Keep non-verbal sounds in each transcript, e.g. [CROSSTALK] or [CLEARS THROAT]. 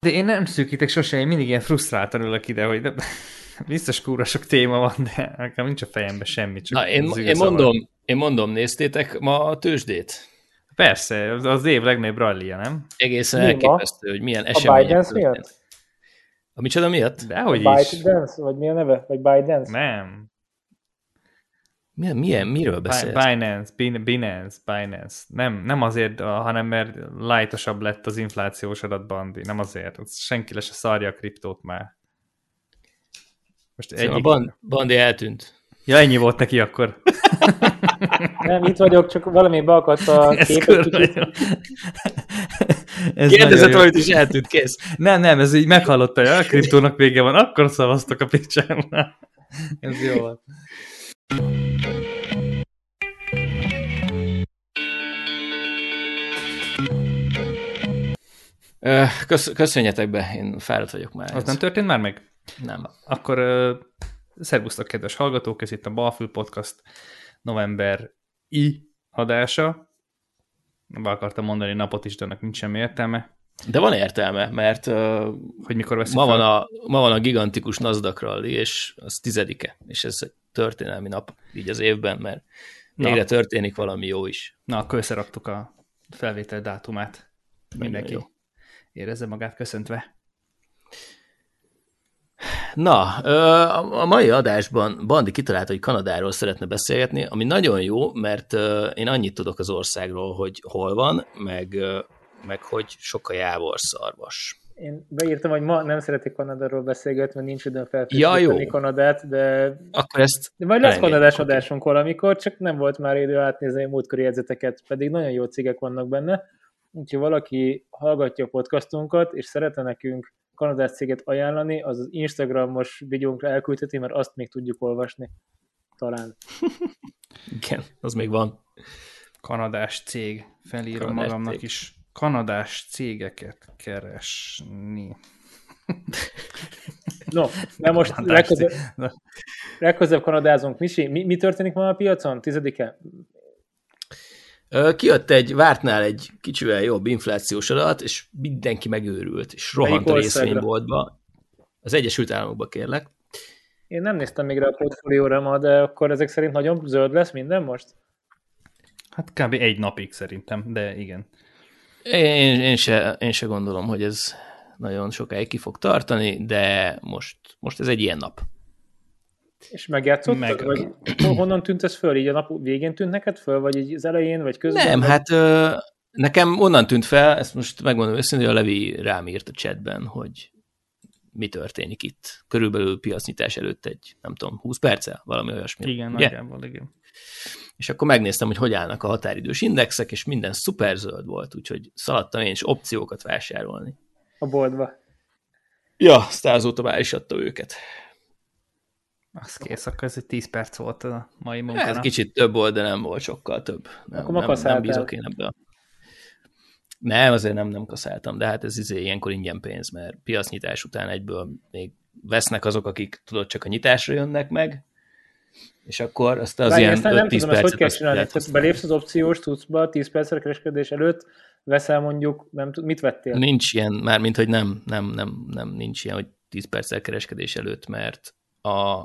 De én nem szűkítek sose, én mindig ilyen frusztráltan ülök ide, hogy de, [LAUGHS] biztos kúra sok téma van, de nekem nincs a fejemben semmi. Csak Na, én, én, mondom, én mondom, néztétek ma a tőzsdét? Persze, az év legnagyobb rallia, nem? Egészen elképesztő, hogy milyen események A Biden miatt? A micsoda miatt? Dehogy a is. Biden, vagy mi a neve? Vagy Biden? Nem. Milyen, milyen miről beszélsz? Binance, Binance, Binance. Nem, nem azért, hanem mert lightosabb lett az inflációs adatbandi. Nem azért. Senki le se szarja a kriptót már. Most szóval egyik... a band, bandi eltűnt. Ja, ennyi volt neki akkor. [LAUGHS] Nem, itt vagyok, csak valami beakadt a kép. Kérdezett valamit is eltűnt, kész. Nem, nem, ez így meghallotta, hogy a kriptónak vége van, akkor szavaztok a picsámnál. Ez jó volt. Kösz, köszönjetek be, én fáradt vagyok már. Az nem történt már meg? Nem. Akkor uh, szervusztok, kedves hallgatók, ez itt a Balfül Podcast november i adása. Be akartam mondani napot is, de annak nincs semmi értelme. De van értelme, mert uh, hogy mikor ma van, a, ma van a gigantikus Nasdaq rally, és az tizedike, és ez egy történelmi nap így az évben, mert végre történik valami jó is. Na, akkor összeraktuk a felvétel dátumát. Mindenki jó. Érezze magát köszöntve. Na, a mai adásban Bandi kitalálta, hogy Kanadáról szeretne beszélgetni, ami nagyon jó, mert én annyit tudok az országról, hogy hol van, meg, meg hogy sok a jávorszarvas. Én beírtam, hogy ma nem szeretik Kanadáról beszélgetni, mert nincs időm felfrissíteni ja, Kanadát, de... Akkor ezt... De majd lesz kanadás adásunk valamikor, csak nem volt már idő átnézni a múltkori jegyzeteket, pedig nagyon jó cégek vannak benne. Úgyhogy valaki hallgatja a podcastunkat, és szeretne nekünk kanadás céget ajánlani, az az Instagramos videónkra elküldheti, mert azt még tudjuk olvasni. Talán. [LAUGHS] Igen, az még van. Kanadás cég. Felírom kanadás magamnak cég. is. Kanadás cégeket keresni. [LAUGHS] No, de most legközebb, legközebb kanadázunk. Misi, mi, mi történik ma a piacon? Tizedike? Kijött egy, vártnál egy kicsivel jobb inflációs adat, és mindenki megőrült, és rohant a részvényboltba. Az Egyesült Államokba kérlek. Én nem néztem még rá a portfólióra ma, de akkor ezek szerint nagyon zöld lesz minden most? Hát kb. egy napig szerintem, de igen. Én, én, se, én se gondolom, hogy ez nagyon sokáig ki fog tartani, de most, most ez egy ilyen nap. És megjátszottad? Meg... Vagy honnan tűnt ez föl? Így a nap végén tűnt neked föl? Vagy így az elején, vagy közben? Nem, vagy? hát ö, nekem onnan tűnt fel, ezt most megmondom őszintén, hogy a Levi rám írt a chatben, hogy mi történik itt. Körülbelül piacnyitás előtt egy, nem tudom, 20 perccel, valami olyasmi. Igen, ugye? nagyjából, igen. És akkor megnéztem, hogy hogy állnak a határidős indexek, és minden szuper zöld volt, úgyhogy szaladtam én is opciókat vásárolni. A boltba. Ja, aztán azóta már is adta őket. Az kész, akkor ez egy 10 perc volt a mai munkának. Ez kicsit több volt, de nem volt sokkal több. Nem, akkor nem, nem bízok én ebbe. Nem, azért nem, nem kaszáltam, de hát ez izé ilyenkor ingyen pénz, mert piacnyitás után egyből még vesznek azok, akik tudod, csak a nyitásra jönnek meg, és akkor azt az Bár ilyen 5-10 percet... hogy kell csinálni? Tehát belépsz az opciós tudszba 10 percre kereskedés előtt, veszel mondjuk, nem tud, mit vettél? Nincs ilyen, már mint hogy nem, nem, nem, nem, nincs ilyen, hogy 10 perccel kereskedés előtt, mert a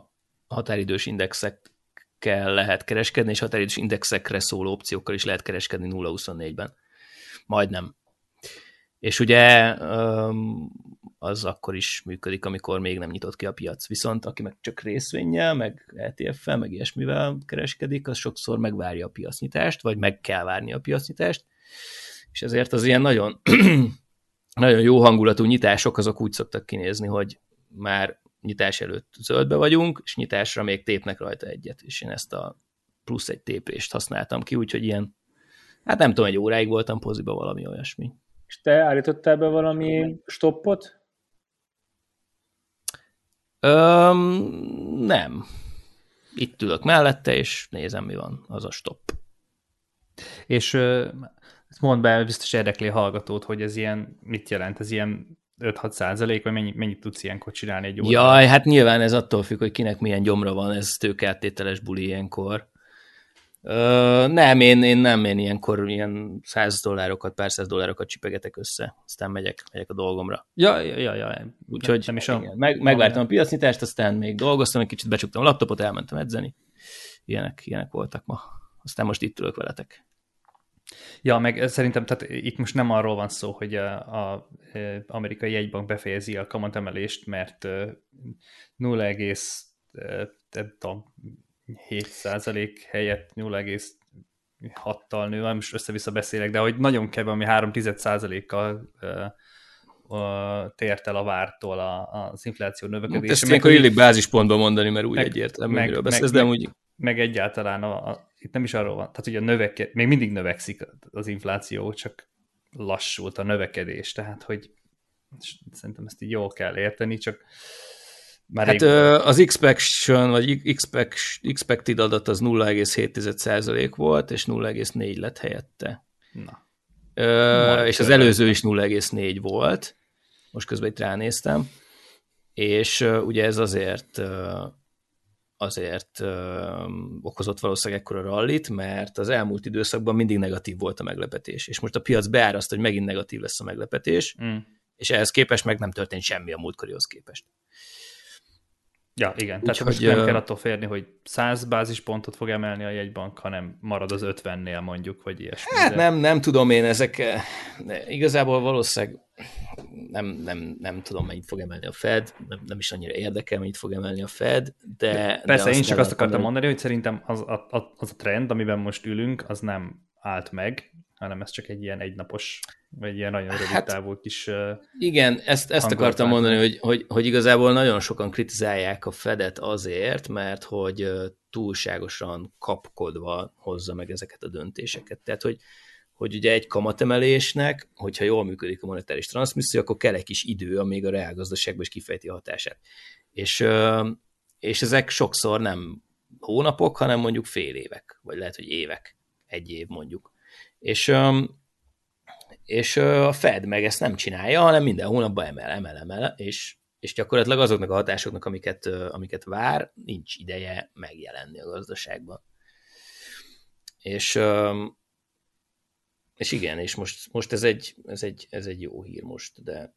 határidős indexekkel lehet kereskedni, és határidős indexekre szóló opciókkal is lehet kereskedni 0-24-ben. Majdnem. És ugye az akkor is működik, amikor még nem nyitott ki a piac. Viszont aki meg csak részvényel, meg ETF-fel, meg ilyesmivel kereskedik, az sokszor megvárja a piacnyitást, vagy meg kell várni a piacnyitást, és ezért az ilyen nagyon, [CLEARS THROAT] nagyon jó hangulatú nyitások azok úgy szoktak kinézni, hogy már nyitás előtt zöldbe vagyunk, és nyitásra még tépnek rajta egyet, és én ezt a plusz egy tépést használtam ki, úgyhogy ilyen, hát nem tudom, egy óráig voltam poziba valami olyasmi. És te állítottál be valami stoppot? Öm, nem. Itt ülök mellette, és nézem, mi van. Az a stopp. És mondd be, biztos érdekli a hallgatót, hogy ez ilyen, mit jelent? Ez ilyen 5-6 százalék, vagy mennyit, mennyit tudsz ilyenkor csinálni egy órában? Jaj, hát nyilván ez attól függ, hogy kinek milyen gyomra van, ez tőkeáttételes buli ilyenkor. Ö, nem, én, én nem, én ilyenkor ilyen 100 dollárokat, pár száz dollárokat csipegetek össze, aztán megyek, megyek a dolgomra. Ja, ja, ja. ja. Úgyhogy nem is a, igen, meg, megvártam a piacnyitást, aztán még dolgoztam, egy kicsit becsuktam a laptopot, elmentem edzeni. Ilyenek, ilyenek voltak ma. Aztán most itt ülök veletek. Ja, meg szerintem tehát itt most nem arról van szó, hogy a, a, a amerikai jegybank befejezi a kamatemelést, mert 0,7% helyett 0,6-tal nő, most össze-vissza beszélek, de hogy nagyon kevés, ami 3 kal tért el a vártól a, az infláció növekedése. Ezt ilyenkor illik bázispontban mondani, mert úgy meg, egyértelmű, meg, beszélsz, meg, de úgy... Meg egyáltalán a, a, itt nem is arról van, tehát ugye a növeke, még mindig növekszik az infláció, csak lassult a növekedés, tehát hogy szerintem ezt így jól kell érteni, csak már hát ö, az expectation, vagy expected adat az 0,7% volt, és 0,4 lett helyette. Na. Ö, és az előző is 0,4 volt, most közben itt ránéztem, és ugye ez azért azért uh, okozott valószínűleg ekkora rallit, mert az elmúlt időszakban mindig negatív volt a meglepetés, és most a piac beáraszt, hogy megint negatív lesz a meglepetés, mm. és ehhez képest meg nem történt semmi a múltkorihoz képest. Ja, igen. Tehát Úgy, most hogy, nem kell attól férni, hogy 100 bázispontot fog emelni a jegybank, hanem marad az 50-nél mondjuk, vagy ilyesmi. Hát nem, nem tudom én, ezek igazából valószínűleg nem, nem, nem tudom, mennyit fog emelni a Fed, nem, nem is annyira érdekel, mennyit fog emelni a Fed, de... Persze, de én csak azt akartam mondani, hogy szerintem az a, az a trend, amiben most ülünk, az nem állt meg, hanem ez csak egy ilyen egynapos, vagy ilyen nagyon rövid hát, távú kis Igen, ezt, ezt akartam mondani, hogy, hogy, hogy igazából nagyon sokan kritizálják a Fedet azért, mert hogy túlságosan kapkodva hozza meg ezeket a döntéseket. Tehát, hogy, hogy ugye egy kamatemelésnek, hogyha jól működik a monetáris transmisszió, akkor kell egy kis idő, amíg a reálgazdaságban is kifejti a hatását. És, és ezek sokszor nem hónapok, hanem mondjuk fél évek, vagy lehet, hogy évek, egy év mondjuk. És, és a Fed meg ezt nem csinálja, hanem minden hónapban emel, emel, emel, és, és gyakorlatilag azoknak a hatásoknak, amiket, amiket vár, nincs ideje megjelenni a gazdaságban. És, és igen, és most, most ez, egy, ez, egy, ez egy jó hír most, de...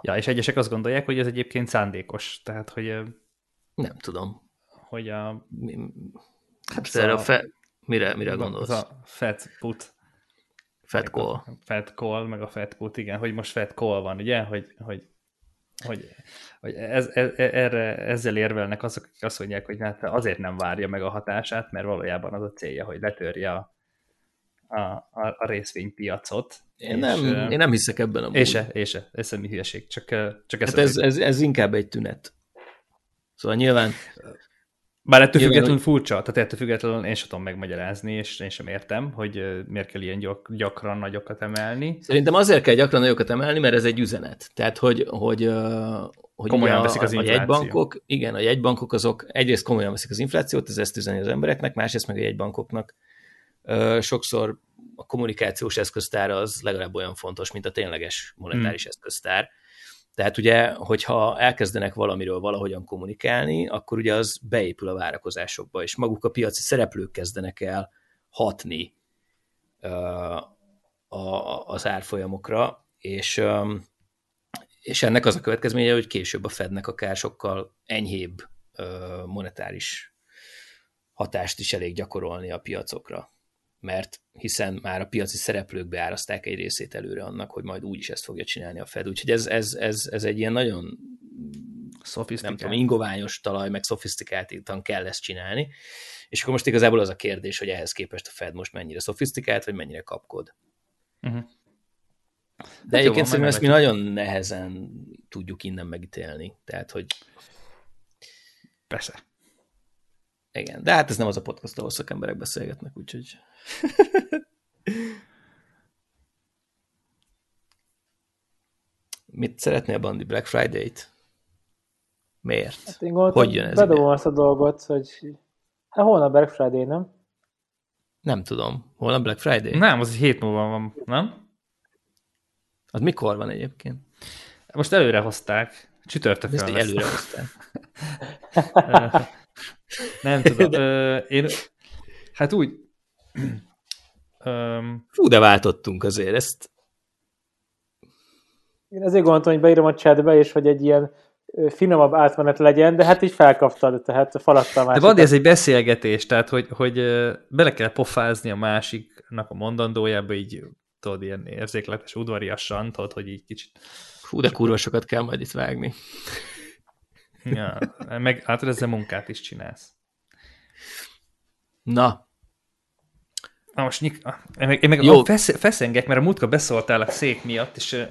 Ja, és egyesek azt gondolják, hogy ez egyébként szándékos, tehát, hogy... Nem tudom. Hogy a... Hát erre a, fe, Mire, mire gondolsz? Az a fat put. Fat call. Fat call, meg a fat put, igen, hogy most fat call van, ugye, hogy, hogy, hogy, hogy ez, ez, erre, ezzel érvelnek azok, akik azt mondják, hogy hát azért nem várja meg a hatását, mert valójában az a célja, hogy letörje a, a, a, a részvénypiacot. Én, és, nem, én nem hiszek ebben a És se, és se, ez semmi hülyeség, csak, csak hát ez, ez, ez, inkább egy tünet. Szóval nyilván bár ettől Nyilván, függetlenül hogy... furcsa, tehát ettől függetlenül én sem tudom megmagyarázni, és én sem értem, hogy miért kell ilyen gyak, gyakran nagyokat emelni. Szerintem azért kell gyakran nagyokat emelni, mert ez egy üzenet. Tehát, hogy, hogy, hogy komolyan a, veszik az infláció. A jegybankok, igen, a jegybankok azok egyrészt komolyan veszik az inflációt, ez ezt üzeni az embereknek, másrészt meg a jegybankoknak sokszor a kommunikációs eszköztár az legalább olyan fontos, mint a tényleges monetáris hmm. eszköztár tehát ugye, hogyha elkezdenek valamiről valahogyan kommunikálni, akkor ugye az beépül a várakozásokba, és maguk a piaci szereplők kezdenek el hatni az árfolyamokra, és, és ennek az a következménye, hogy később a Fednek akár sokkal enyhébb monetáris hatást is elég gyakorolni a piacokra mert hiszen már a piaci szereplők beáraszták egy részét előre annak, hogy majd úgyis ezt fogja csinálni a Fed. Úgyhogy ez, ez, ez, ez egy ilyen nagyon nem tudom, ingoványos talaj, meg szofisztikáltan kell ezt csinálni. És akkor most igazából az a kérdés, hogy ehhez képest a Fed most mennyire szofisztikált, vagy mennyire kapkod. Uh-huh. De hát egyébként szerintem ezt mi nagyon nehezen tudjuk innen megítélni. Tehát, hogy... Persze. Igen, de hát ez nem az a podcast, ahol szakemberek beszélgetnek, úgyhogy... [LAUGHS] Mit szeretnél, Bandi? Black Friday-t? Miért? Hát én gondoltam, hogy jön ez bedobom azt a dolgot, hogy hát holnap Black Friday, nem? Nem tudom. Holnap Black Friday? Nem, az egy hét múlva van, nem? Az mikor van egyébként? Most előre hozták. Csütörtökön Ezt előre hozták. [LAUGHS] [LAUGHS] nem tudom. [LAUGHS] Ö, én Hát úgy... [CLEARS THROAT] um, Fú, de váltottunk azért, ezt Én ezért gondoltam, hogy beírom a chatbe, és hogy egy ilyen finomabb átmenet legyen, de hát így felkaptad, tehát faladta a de van, ez egy beszélgetés, tehát hogy, hogy bele kell pofázni a másiknak a mondandójába, így tudod, ilyen érzékletes, udvariasan, tudod, hogy így kicsit Fú, de kurva sokat kell majd itt vágni. [LAUGHS] Ja, meg hát ezzel munkát is csinálsz. Na, Na most nyik... ah, én meg, én meg Jó. Fesz, feszengek, mert a múltkor beszóltál a szék miatt, és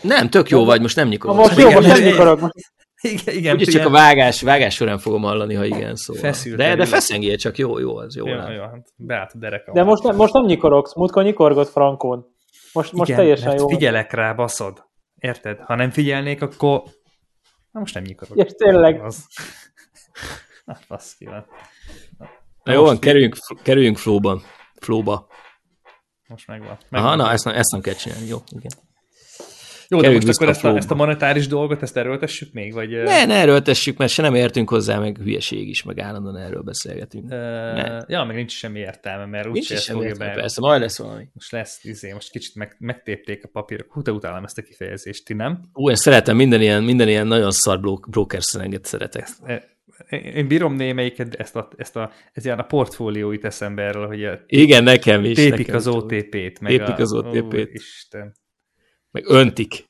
nem, tök jó vagy, most nem nyikor. Na most jó, most nem nyikorok. Most igen, igen Úgyis csak a vágás, vágás során fogom hallani, ha igen szól. Feszült De, de feszengél csak, jó, jó, az jó. jó, lát. jó, hát beállt a derekam. De most, nem, most nem nyikorogsz, múltkor nyikorgott Frankon. Most, most igen, teljesen jó. figyelek rá, baszod. Érted? Ha nem figyelnék, akkor... Na most nem nyikorok. És tényleg. Az... [LAUGHS] Na, baszki van. Na jó van, kerüljünk, kerüljünk flowban. Flowba. Most megvan. Aha, megvan. na, ezt nem, ezt nem kell csinálni. Jó, igen. Jó, de most akkor ezt a ezt a monetáris dolgot, ezt erőltessük még? Vagy, Ne, ne erőltessük, mert se nem értünk hozzá, meg hülyeség is, meg állandóan erről beszélgetünk. ö, ja, meg nincs semmi értelme, mert úgyse ezt fogja be. persze, majd lesz valami. Most lesz, izé, most kicsit meg, megtépték a papírok. Hú, te utálom ezt a kifejezést, ti nem? Ú, én szeretem, minden ilyen, minden ilyen nagyon szar bro- broker szöveget szeretek. E, Én bírom némelyiket, de ezt a, ezt a, ez ilyen a portfólió jut eszembe erről, hogy a Igen, nekem is. tépik nekem az. OTP-t. Meg Tépik a, az OTP-t. Ó, Isten. Meg öntik.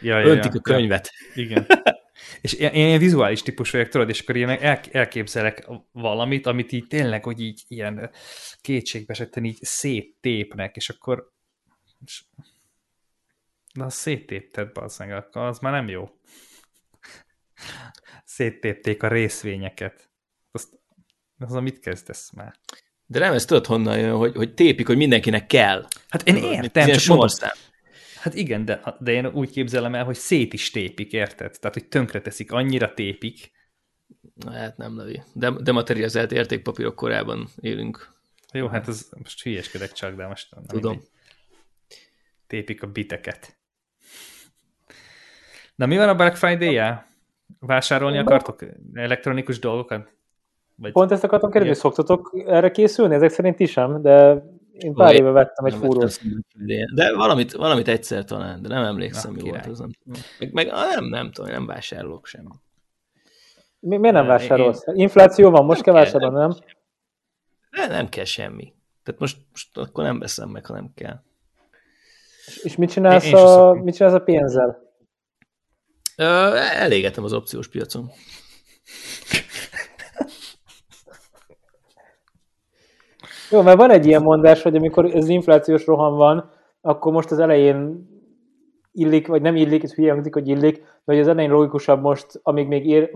Ja, ja, Öntik ja, a könyvet. Ja, igen. [LAUGHS] És én, én ilyen vizuális típus vagyok, tudod, és akkor ilyen el, elképzelek valamit, amit így tényleg, hogy így ilyen kétségbe esetten így széttépnek, és akkor és, az széttépted, bazzeg, akkor az már nem jó. [LAUGHS] Széttépték a részvényeket. Azt, az a mit kezdesz már? De nem, ez tudod honnan jön, hogy, hogy tépik, hogy mindenkinek kell. Hát én értem, csak mondom. Hát igen, de, de én úgy képzelem el, hogy szét is tépik, érted? Tehát, hogy tönkreteszik, annyira tépik. Na, hát nem, Levi. De, dematerializált értékpapírok korában élünk. Jó, hát ez most hülyeskedek csak, de most nem Tudom. mindegy. Tépik a biteket. Na mi van a Black Friday-jel? Vásárolni akartok elektronikus dolgokat? Vagy... Pont ezt akartam kérdezni, szoktatok erre készülni? Ezek szerint ti sem, de én pár éve vettem egy Nem fúrót. De valamit, valamit egyszer talán, de nem emlékszem, Na, mi király. volt az. Nem. Meg, meg nem, nem tudom, nem vásárolok sem. Mi, miért nem Én- vásárolsz? Infláció van, most Nem kell kell, vásárolni, nem? De nem kell semmi. Tehát most, most akkor nem veszem meg, ha nem kell. És- mit csinálsz, Én- én a, mit csinálsz a pénzzel? Ö, elégetem az opciós piacon. [LAUGHS] Jó, mert van egy ilyen mondás, hogy amikor ez inflációs roham van, akkor most az elején illik, vagy nem illik, ez hülye hogy illik, de hogy az elején logikusabb most, amíg még ér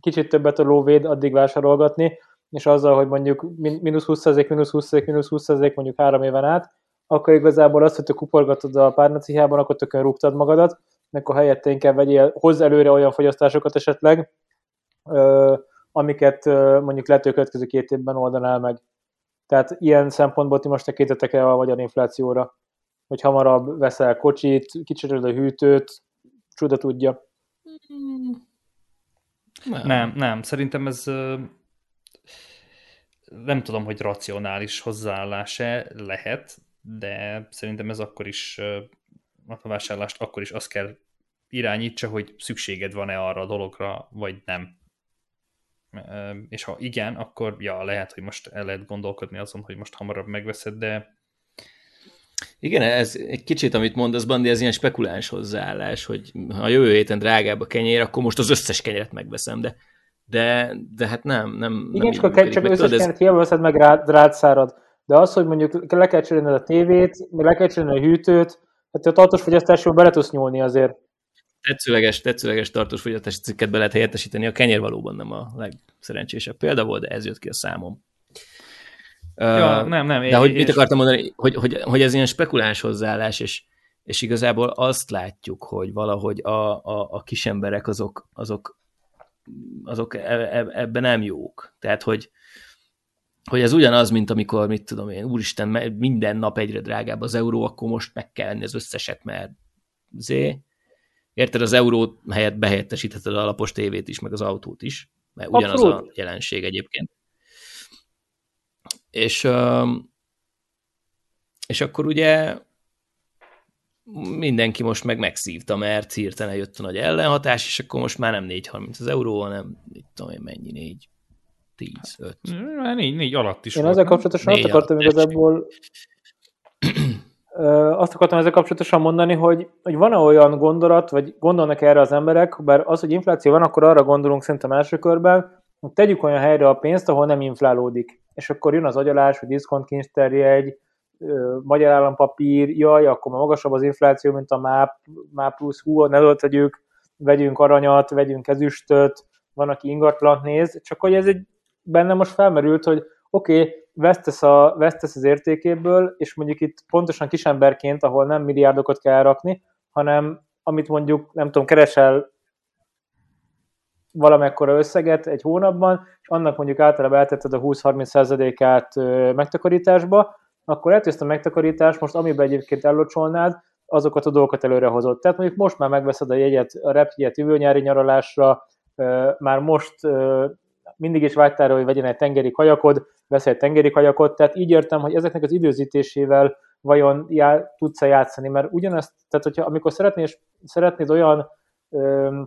kicsit többet a lóvéd, addig vásárolgatni, és azzal, hogy mondjuk mínusz 20%, mínusz 20%, mínusz 20% mondjuk három éven át, akkor igazából azt, hogy te kuporgatod a párnacihában, akkor tökön rúgtad magadat, akkor helyette inkább vegyél, hozz előre olyan fogyasztásokat esetleg, amiket mondjuk lehet, hogy a következő két évben oldanál meg. Tehát ilyen szempontból ti most tekintetek el a magyar inflációra, hogy hamarabb veszel kocsit, kicseréled a hűtőt, csuda tudja. Nem, nem. Szerintem ez nem tudom, hogy racionális hozzáállás-e lehet, de szerintem ez akkor is a vásárlást akkor is azt kell irányítsa, hogy szükséged van-e arra a dologra, vagy nem. És ha igen, akkor ja, lehet, hogy most el lehet gondolkodni azon, hogy most hamarabb megveszed, de Igen, ez egy kicsit, amit mondasz, Bandi, ez ilyen spekuláns hozzáállás, hogy ha jövő héten drágább a kenyér, akkor most az összes kenyeret megveszem, de, de, de hát nem, nem Igen, nem csak, működik. csak Meg összes tudod, ez- kenyeret hiába veszed meg rád, rád szárad. De az, hogy mondjuk le kell cserélned a tévét, le kell cserélned a hűtőt, hát a tartós fogyasztásról bele tudsz nyúlni azért. Tetszőleges, tetszőleges tartós fogyasztási cikket be lehet helyettesíteni. A kenyér valóban nem a legszerencsésebb példa volt, de ez jött ki a számom. ja, Ö, nem, nem. De én- hogy én mit akartam mondani, hogy, hogy, hogy ez ilyen spekuláns hozzáállás, és, és igazából azt látjuk, hogy valahogy a, a, a kis emberek azok, azok, azok e- e- ebben nem jók. Tehát, hogy, hogy ez ugyanaz, mint amikor, mit tudom én, úristen, minden nap egyre drágább az euró, akkor most meg kell venni az összeset, mert zé. Érted, az euró helyett behelyettesítheted a alapos tévét is, meg az autót is, mert ugyanaz a Abszolút. jelenség egyébként. És, és akkor ugye mindenki most meg megszívta, mert hirtelen jött a nagy ellenhatás, és akkor most már nem 4,30 az euró, hanem mit tudom én mennyi, 4, 10, 5. Négy, négy alatt is Én volt. ezzel kapcsolatosan azt akartam igazából [CLEARS THROAT] azt akartam ezzel kapcsolatosan mondani, hogy, hogy van-e olyan gondolat, vagy gondolnak erre az emberek, bár az, hogy infláció van, akkor arra gondolunk szerintem első körben, hogy tegyük olyan helyre a pénzt, ahol nem inflálódik. És akkor jön az agyalás, hogy diszkontkincsterjegy, magyar állampapír, jaj, akkor már magasabb az infláció, mint a MÁP, MÁP plusz, hú, ne tegyük, vegyünk aranyat, vegyünk ezüstöt, van, aki ingatlant néz, csak hogy ez egy benne most felmerült, hogy oké, okay, vesztesz, a, vesztesz az értékéből, és mondjuk itt pontosan kisemberként, ahol nem milliárdokat kell rakni, hanem amit mondjuk, nem tudom, keresel valamekkora összeget egy hónapban, és annak mondjuk általában eltetted a 20-30%-át megtakarításba, akkor lehet, hogy ezt a megtakarítást most, amiben egyébként ellocsolnád, azokat a dolgokat előre hozott. Tehát mondjuk most már megveszed a jegyet, a repjegyet jövő nyári nyaralásra, már most mindig is vágytál, hogy vegyen egy tengeri kajakod, veszel egy tengeri kajakot, tehát így értem, hogy ezeknek az időzítésével vajon já, tudsz-e játszani, mert ugyanezt, tehát hogyha amikor szeretnéd, szeretnéd olyan ö,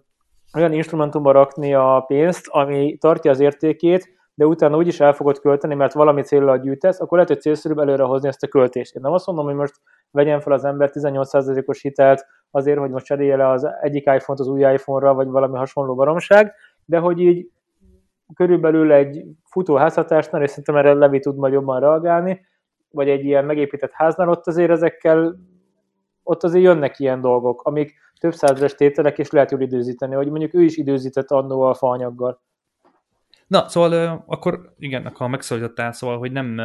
olyan instrumentumba rakni a pénzt, ami tartja az értékét, de utána úgyis el fogod költeni, mert valami célra gyűjtesz, akkor lehet, hogy célszerűbb előre hozni ezt a költést. Én nem azt mondom, hogy most vegyen fel az ember 18%-os hitelt azért, hogy most cserélje le az egyik iPhone-t az új iPhone-ra, vagy valami hasonló baromság, de hogy így körülbelül egy futó házhatásnál, és szerintem erre Levi tud majd jobban reagálni, vagy egy ilyen megépített háznál, ott azért ezekkel, ott azért jönnek ilyen dolgok, amik több százezres tételek, és lehet jól időzíteni, hogy mondjuk ő is időzített annó a faanyaggal. Na, szóval akkor igen, akkor megszólítottál, szóval, hogy nem,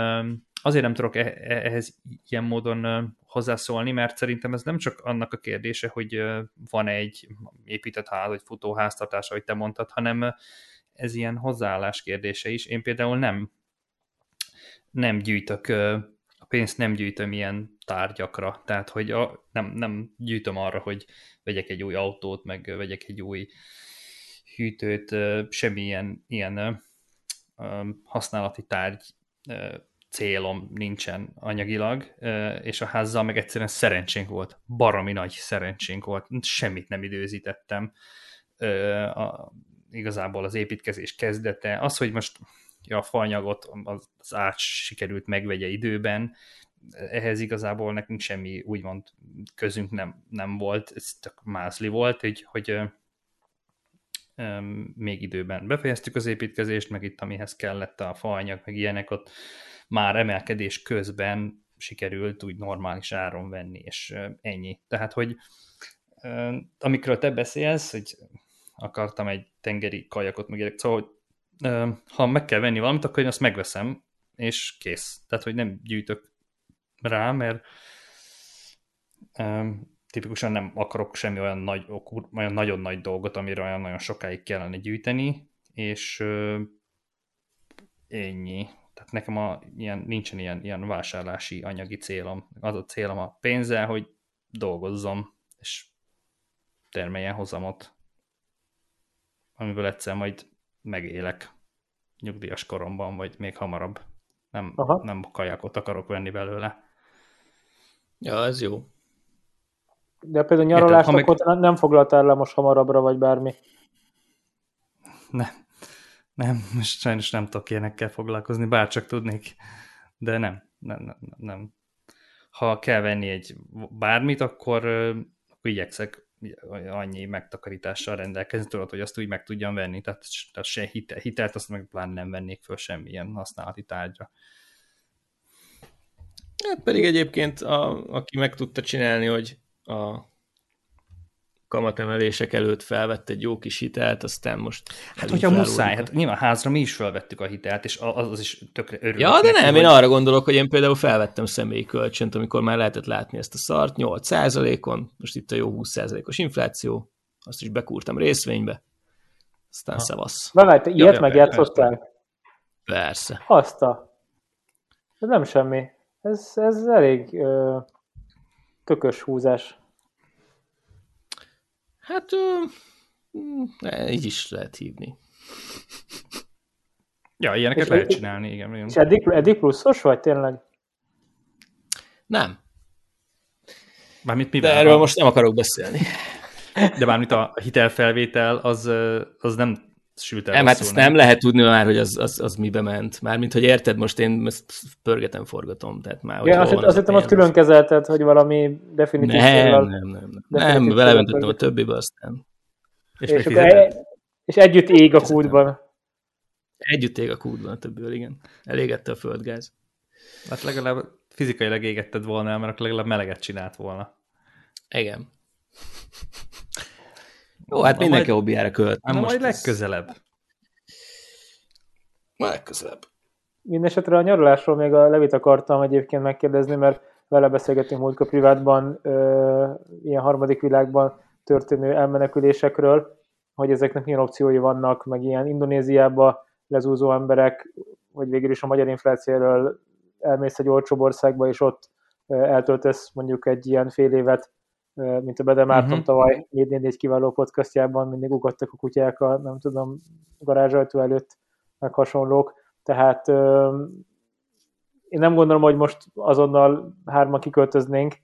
azért nem tudok e-, e-, ehhez ilyen módon hozzászólni, mert szerintem ez nem csak annak a kérdése, hogy van egy épített ház, vagy futóháztartás, ahogy te mondtad, hanem ez ilyen hozzáállás kérdése is. Én például nem, nem gyűjtök, a pénzt nem gyűjtöm ilyen tárgyakra, tehát hogy a, nem, nem gyűjtöm arra, hogy vegyek egy új autót, meg vegyek egy új hűtőt, semmilyen ilyen használati tárgy célom nincsen anyagilag, és a házzal meg egyszerűen szerencsénk volt, baromi nagy szerencsénk volt, semmit nem időzítettem, igazából az építkezés kezdete, az, hogy most a faanyagot az, ács sikerült megvegye időben, ehhez igazából nekünk semmi úgymond közünk nem, nem volt, ez tök mázli volt, hogy, hogy még időben befejeztük az építkezést, meg itt amihez kellett a faanyag, meg ilyenek, ott már emelkedés közben sikerült úgy normális áron venni, és ennyi. Tehát, hogy amikről te beszélsz, hogy akartam egy tengeri kajakot, meg szóval, hogy uh, ha meg kell venni valamit, akkor én azt megveszem, és kész. Tehát, hogy nem gyűjtök rá, mert um, tipikusan nem akarok semmi olyan, nagy, olyan nagyon nagy dolgot, amire olyan nagyon sokáig kellene gyűjteni, és uh, ennyi. Tehát nekem a, ilyen, nincsen ilyen, ilyen vásárlási anyagi célom. Az a célom a pénzzel, hogy dolgozzam, és termeljen hozamot, amiből egyszer majd megélek nyugdíjas koromban, vagy még hamarabb. Nem, Aha. nem kajakot akarok venni belőle. Ja, ez jó. De például nyaralást akkor nem foglaltál le most hamarabbra, vagy bármi? Nem, nem, most sajnos nem tudok ilyenekkel foglalkozni, bárcsak tudnék, de nem, nem, nem, nem. Ha kell venni egy bármit, akkor, akkor igyekszek annyi megtakarítással rendelkezni, tudod, hogy azt úgy meg tudjam venni, tehát, tehát se hitel, hitelt, azt meg pláne nem vennék föl semmilyen használati tárgyra. Hát pedig egyébként, a, aki meg tudta csinálni, hogy a kamatemelések előtt felvett egy jó kis hitelt, aztán most... Hát hogyha muszáj, hát nyilván házra mi is felvettük a hitelt, és az, az is tökre örülök. Ja, de neki, nem, hogy... én arra gondolok, hogy én például felvettem személyi kölcsönt, amikor már lehetett látni ezt a szart, 8%-on, most itt a jó 20%-os infláció, azt is bekúrtam részvénybe, aztán ha. szevasz. Na, hát ilyet ja, megjátszottál? Persze. Azt a... Ez nem semmi. Ez, ez elég ö, tökös húzás. Hát ö, így is lehet hívni. Ja, ilyeneket És lehet csinálni, igen. igen. És eddig, eddig pluszos vagy tényleg? Nem, Mármint de mivel? erről A- most nem akarok beszélni. De mármint a hitelfelvétel, az, az nem sült el Nem, hát ezt nem lehet tudni már, hogy az, az, az mibe ment. Mármint, hogy érted, most én ezt pörgetem, forgatom, tehát már, hogy Ja, azt, azt hittem, azt külön kezelted, hogy valami definitív Nem, nem, nem. Nem, nem belementettem a többibe, aztán És, És, akkor e- és együtt ég a kútban. együtt ég a kútban a többiből, igen. Elégette a földgáz. Hát legalább fizikailag égetted volna mert akkor legalább meleget csinált volna. Igen. Jó, hát Na mindenki majd- hobbiára költ. Na majd legközelebb. Majd legközelebb. Mindenesetre a nyaralásról még a Levit akartam egyébként megkérdezni, mert vele beszélgettünk múltkor privátban, ö, ilyen harmadik világban történő elmenekülésekről, hogy ezeknek milyen opciói vannak, meg ilyen Indonéziába lezúzó emberek, vagy végül is a magyar inflációról elmész egy olcsóbb országba, és ott eltöltesz mondjuk egy ilyen fél évet, mint a Bede Márton uh-huh. tavaly 4 kiváló podcastjában mindig ugattak a kutyák a, nem tudom, garázsajtó előtt, meg hasonlók. Tehát én nem gondolom, hogy most azonnal hárman kiköltöznénk,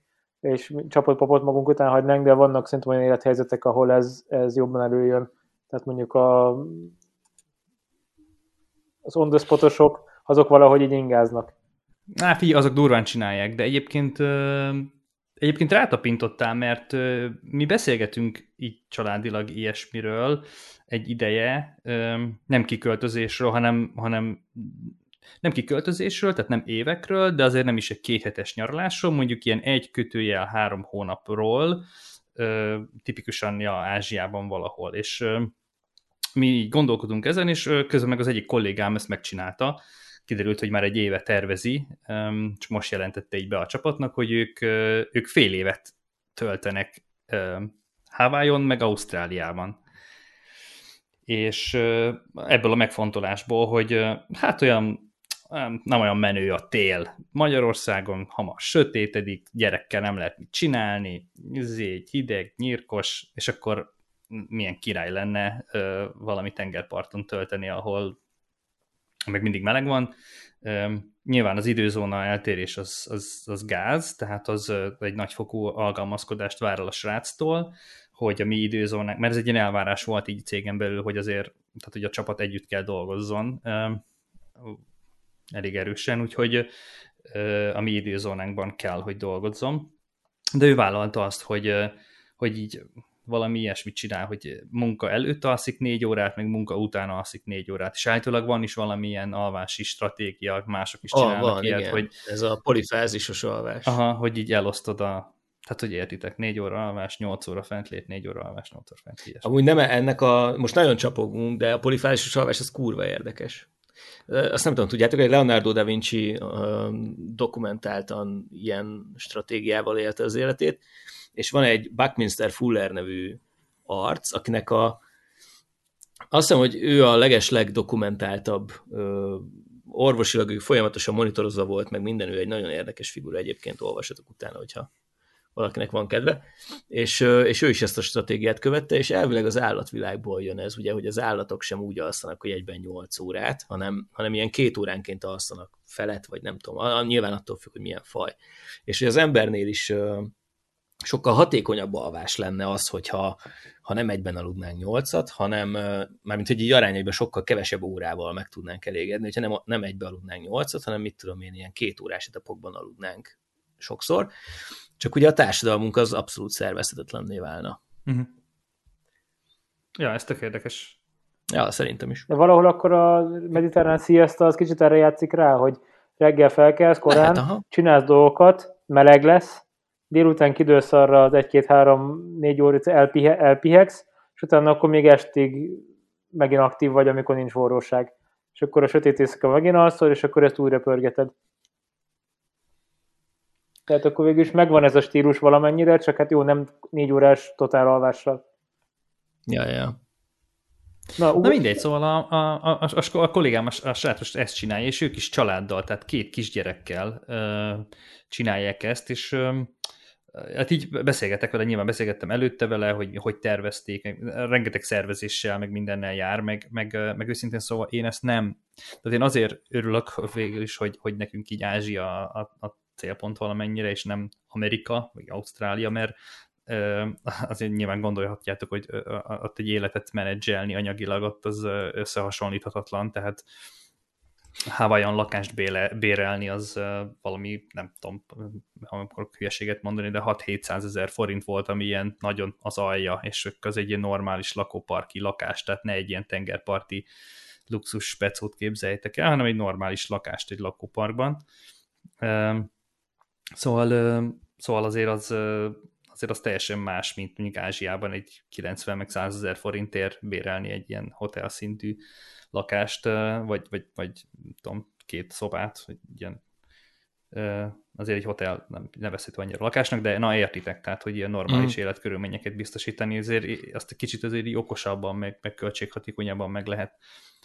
és csapatpapot magunk után hagynánk, de vannak szerintem olyan élethelyzetek, ahol ez, ez jobban előjön. Tehát mondjuk a, az on azok valahogy így ingáznak. Á, figyelj, azok durván csinálják, de egyébként egyébként rátapintottál, mert mi beszélgetünk így családilag ilyesmiről egy ideje, nem kiköltözésről, hanem, hanem nem kiköltözésről, tehát nem évekről, de azért nem is egy kéthetes nyaralásról, mondjuk ilyen egy kötőjel három hónapról, tipikusan ja, Ázsiában valahol, és mi gondolkodunk ezen, és közben meg az egyik kollégám ezt megcsinálta, kiderült, hogy már egy éve tervezi, és most jelentette így be a csapatnak, hogy ők, ők fél évet töltenek Hawaiion, meg Ausztráliában. És ebből a megfontolásból, hogy hát olyan nem olyan menő a tél. Magyarországon hamar sötétedik, gyerekkel nem lehet mit csinálni, egy hideg, nyírkos, és akkor milyen király lenne ö, valami tengerparton tölteni, ahol meg mindig meleg van. Nyilván az időzóna eltérés az, az, az gáz, tehát az egy nagyfokú alkalmazkodást vár el a sráctól, hogy a mi időzónánk, mert ez egy ilyen elvárás volt így cégen belül, hogy azért, tehát hogy a csapat együtt kell dolgozzon elég erősen, úgyhogy a mi időzónánkban kell, hogy dolgozzon. De ő vállalta azt, hogy, hogy így valami ilyesmit csinál, hogy munka előtt alszik négy órát, meg munka után alszik négy órát, és állítólag van is valamilyen alvási stratégia, mások is Ah, csinálnak van, ilyet, igen. hogy, Ez a polifázisos alvás. aha, hogy így elosztod a, tehát hogy értitek, négy óra alvás, nyolc óra fentlét, négy óra alvás, nyolc óra fentlét. Amúgy nem ennek a, most nagyon csapogunk, de a polifázisos alvás az kurva érdekes. Azt nem tudom, tudjátok, hogy Leonardo da Vinci dokumentáltan ilyen stratégiával élte az életét, és van egy Buckminster Fuller nevű arc, akinek a azt hiszem, hogy ő a leges legdokumentáltabb ö, orvosilag ő folyamatosan monitorozva volt, meg minden, ő egy nagyon érdekes figura egyébként, olvasatok utána, hogyha valakinek van kedve, és, és ő is ezt a stratégiát követte, és elvileg az állatvilágból jön ez, ugye, hogy az állatok sem úgy alszanak, hogy egyben 8 órát, hanem, hanem ilyen két óránként alszanak felet, vagy nem tudom, nyilván attól függ, hogy milyen faj. És hogy az embernél is sokkal hatékonyabb alvás lenne az, hogyha ha nem egyben aludnánk nyolcat, hanem mármint, hogy így arányaiban sokkal kevesebb órával meg tudnánk elégedni, hogyha nem, nem egybe aludnánk nyolcat, hanem mit tudom én, ilyen két órás etapokban aludnánk sokszor. Csak ugye a társadalmunk az abszolút szervezhetetlenné válna. Uh-huh. Ja, ez tök érdekes. Ja, szerintem is. De valahol akkor a mediterrán siesta az kicsit erre játszik rá, hogy reggel felkelsz korán, Lehet, aha. csinálsz dolgokat, meleg lesz, délután kidőlsz arra az 1-2-3-4 órát, elpihe, elpihegsz, és utána akkor még estig megint aktív vagy, amikor nincs forróság. És akkor a sötét éjszaka megint alszol, és akkor ezt újra pörgeted. Tehát akkor végül is megvan ez a stílus valamennyire, csak hát jó, nem négy órás totál alvással. Ja, ja. Na, Na mindegy, szóval a, a, a, a, a kollégám, a, a srác ezt csinálja, és ők is családdal, tehát két kisgyerekkel ö, csinálják ezt, és ö, hát így beszélgetek vele, nyilván beszélgettem előtte vele, hogy hogy tervezték, rengeteg szervezéssel, meg mindennel jár, meg, meg, meg őszintén szóval én ezt nem, tehát én azért örülök végül is, hogy, hogy nekünk így Ázsia a, a célpont valamennyire, és nem Amerika, vagy Ausztrália, mert azért nyilván gondolhatjátok, hogy ott egy életet menedzselni anyagilag ott az összehasonlíthatatlan, tehát Hawaiian lakást bérelni, az valami, nem tudom, amikor hülyeséget mondani, de 6-700 ezer forint volt, ami ilyen nagyon az alja, és az egy ilyen normális lakóparki lakás, tehát ne egy ilyen tengerparti luxus specót képzeljétek el, hanem egy normális lakást egy lakóparkban. Szóval, szóval azért az, azért az teljesen más, mint mondjuk Ázsiában egy 90 meg 100 ezer forintért bérelni egy ilyen hotel szintű lakást, vagy, vagy, vagy tudom, két szobát, hogy ilyen azért egy hotel nem nevezhető annyira lakásnak, de na értitek, tehát hogy ilyen normális mm. életkörülményeket biztosítani, azért azt egy kicsit azért így okosabban, meg, meg költséghatékonyabban meg lehet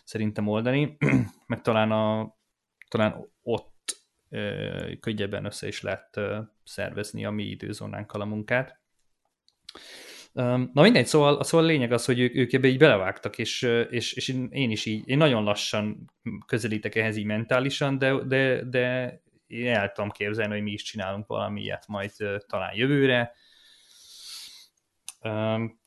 szerintem oldani, [CLEARS THROAT] meg talán, a, talán ott ö, könnyebben össze is lehet ö, szervezni a mi időzónánkkal a munkát. Na mindegy, szóval, szóval a lényeg az, hogy ők, ők ebbe így belevágtak, és, és, és én is így, én nagyon lassan közelítek ehhez így mentálisan, de, de, de én el tudom képzelni, hogy mi is csinálunk valami ilyet majd talán jövőre.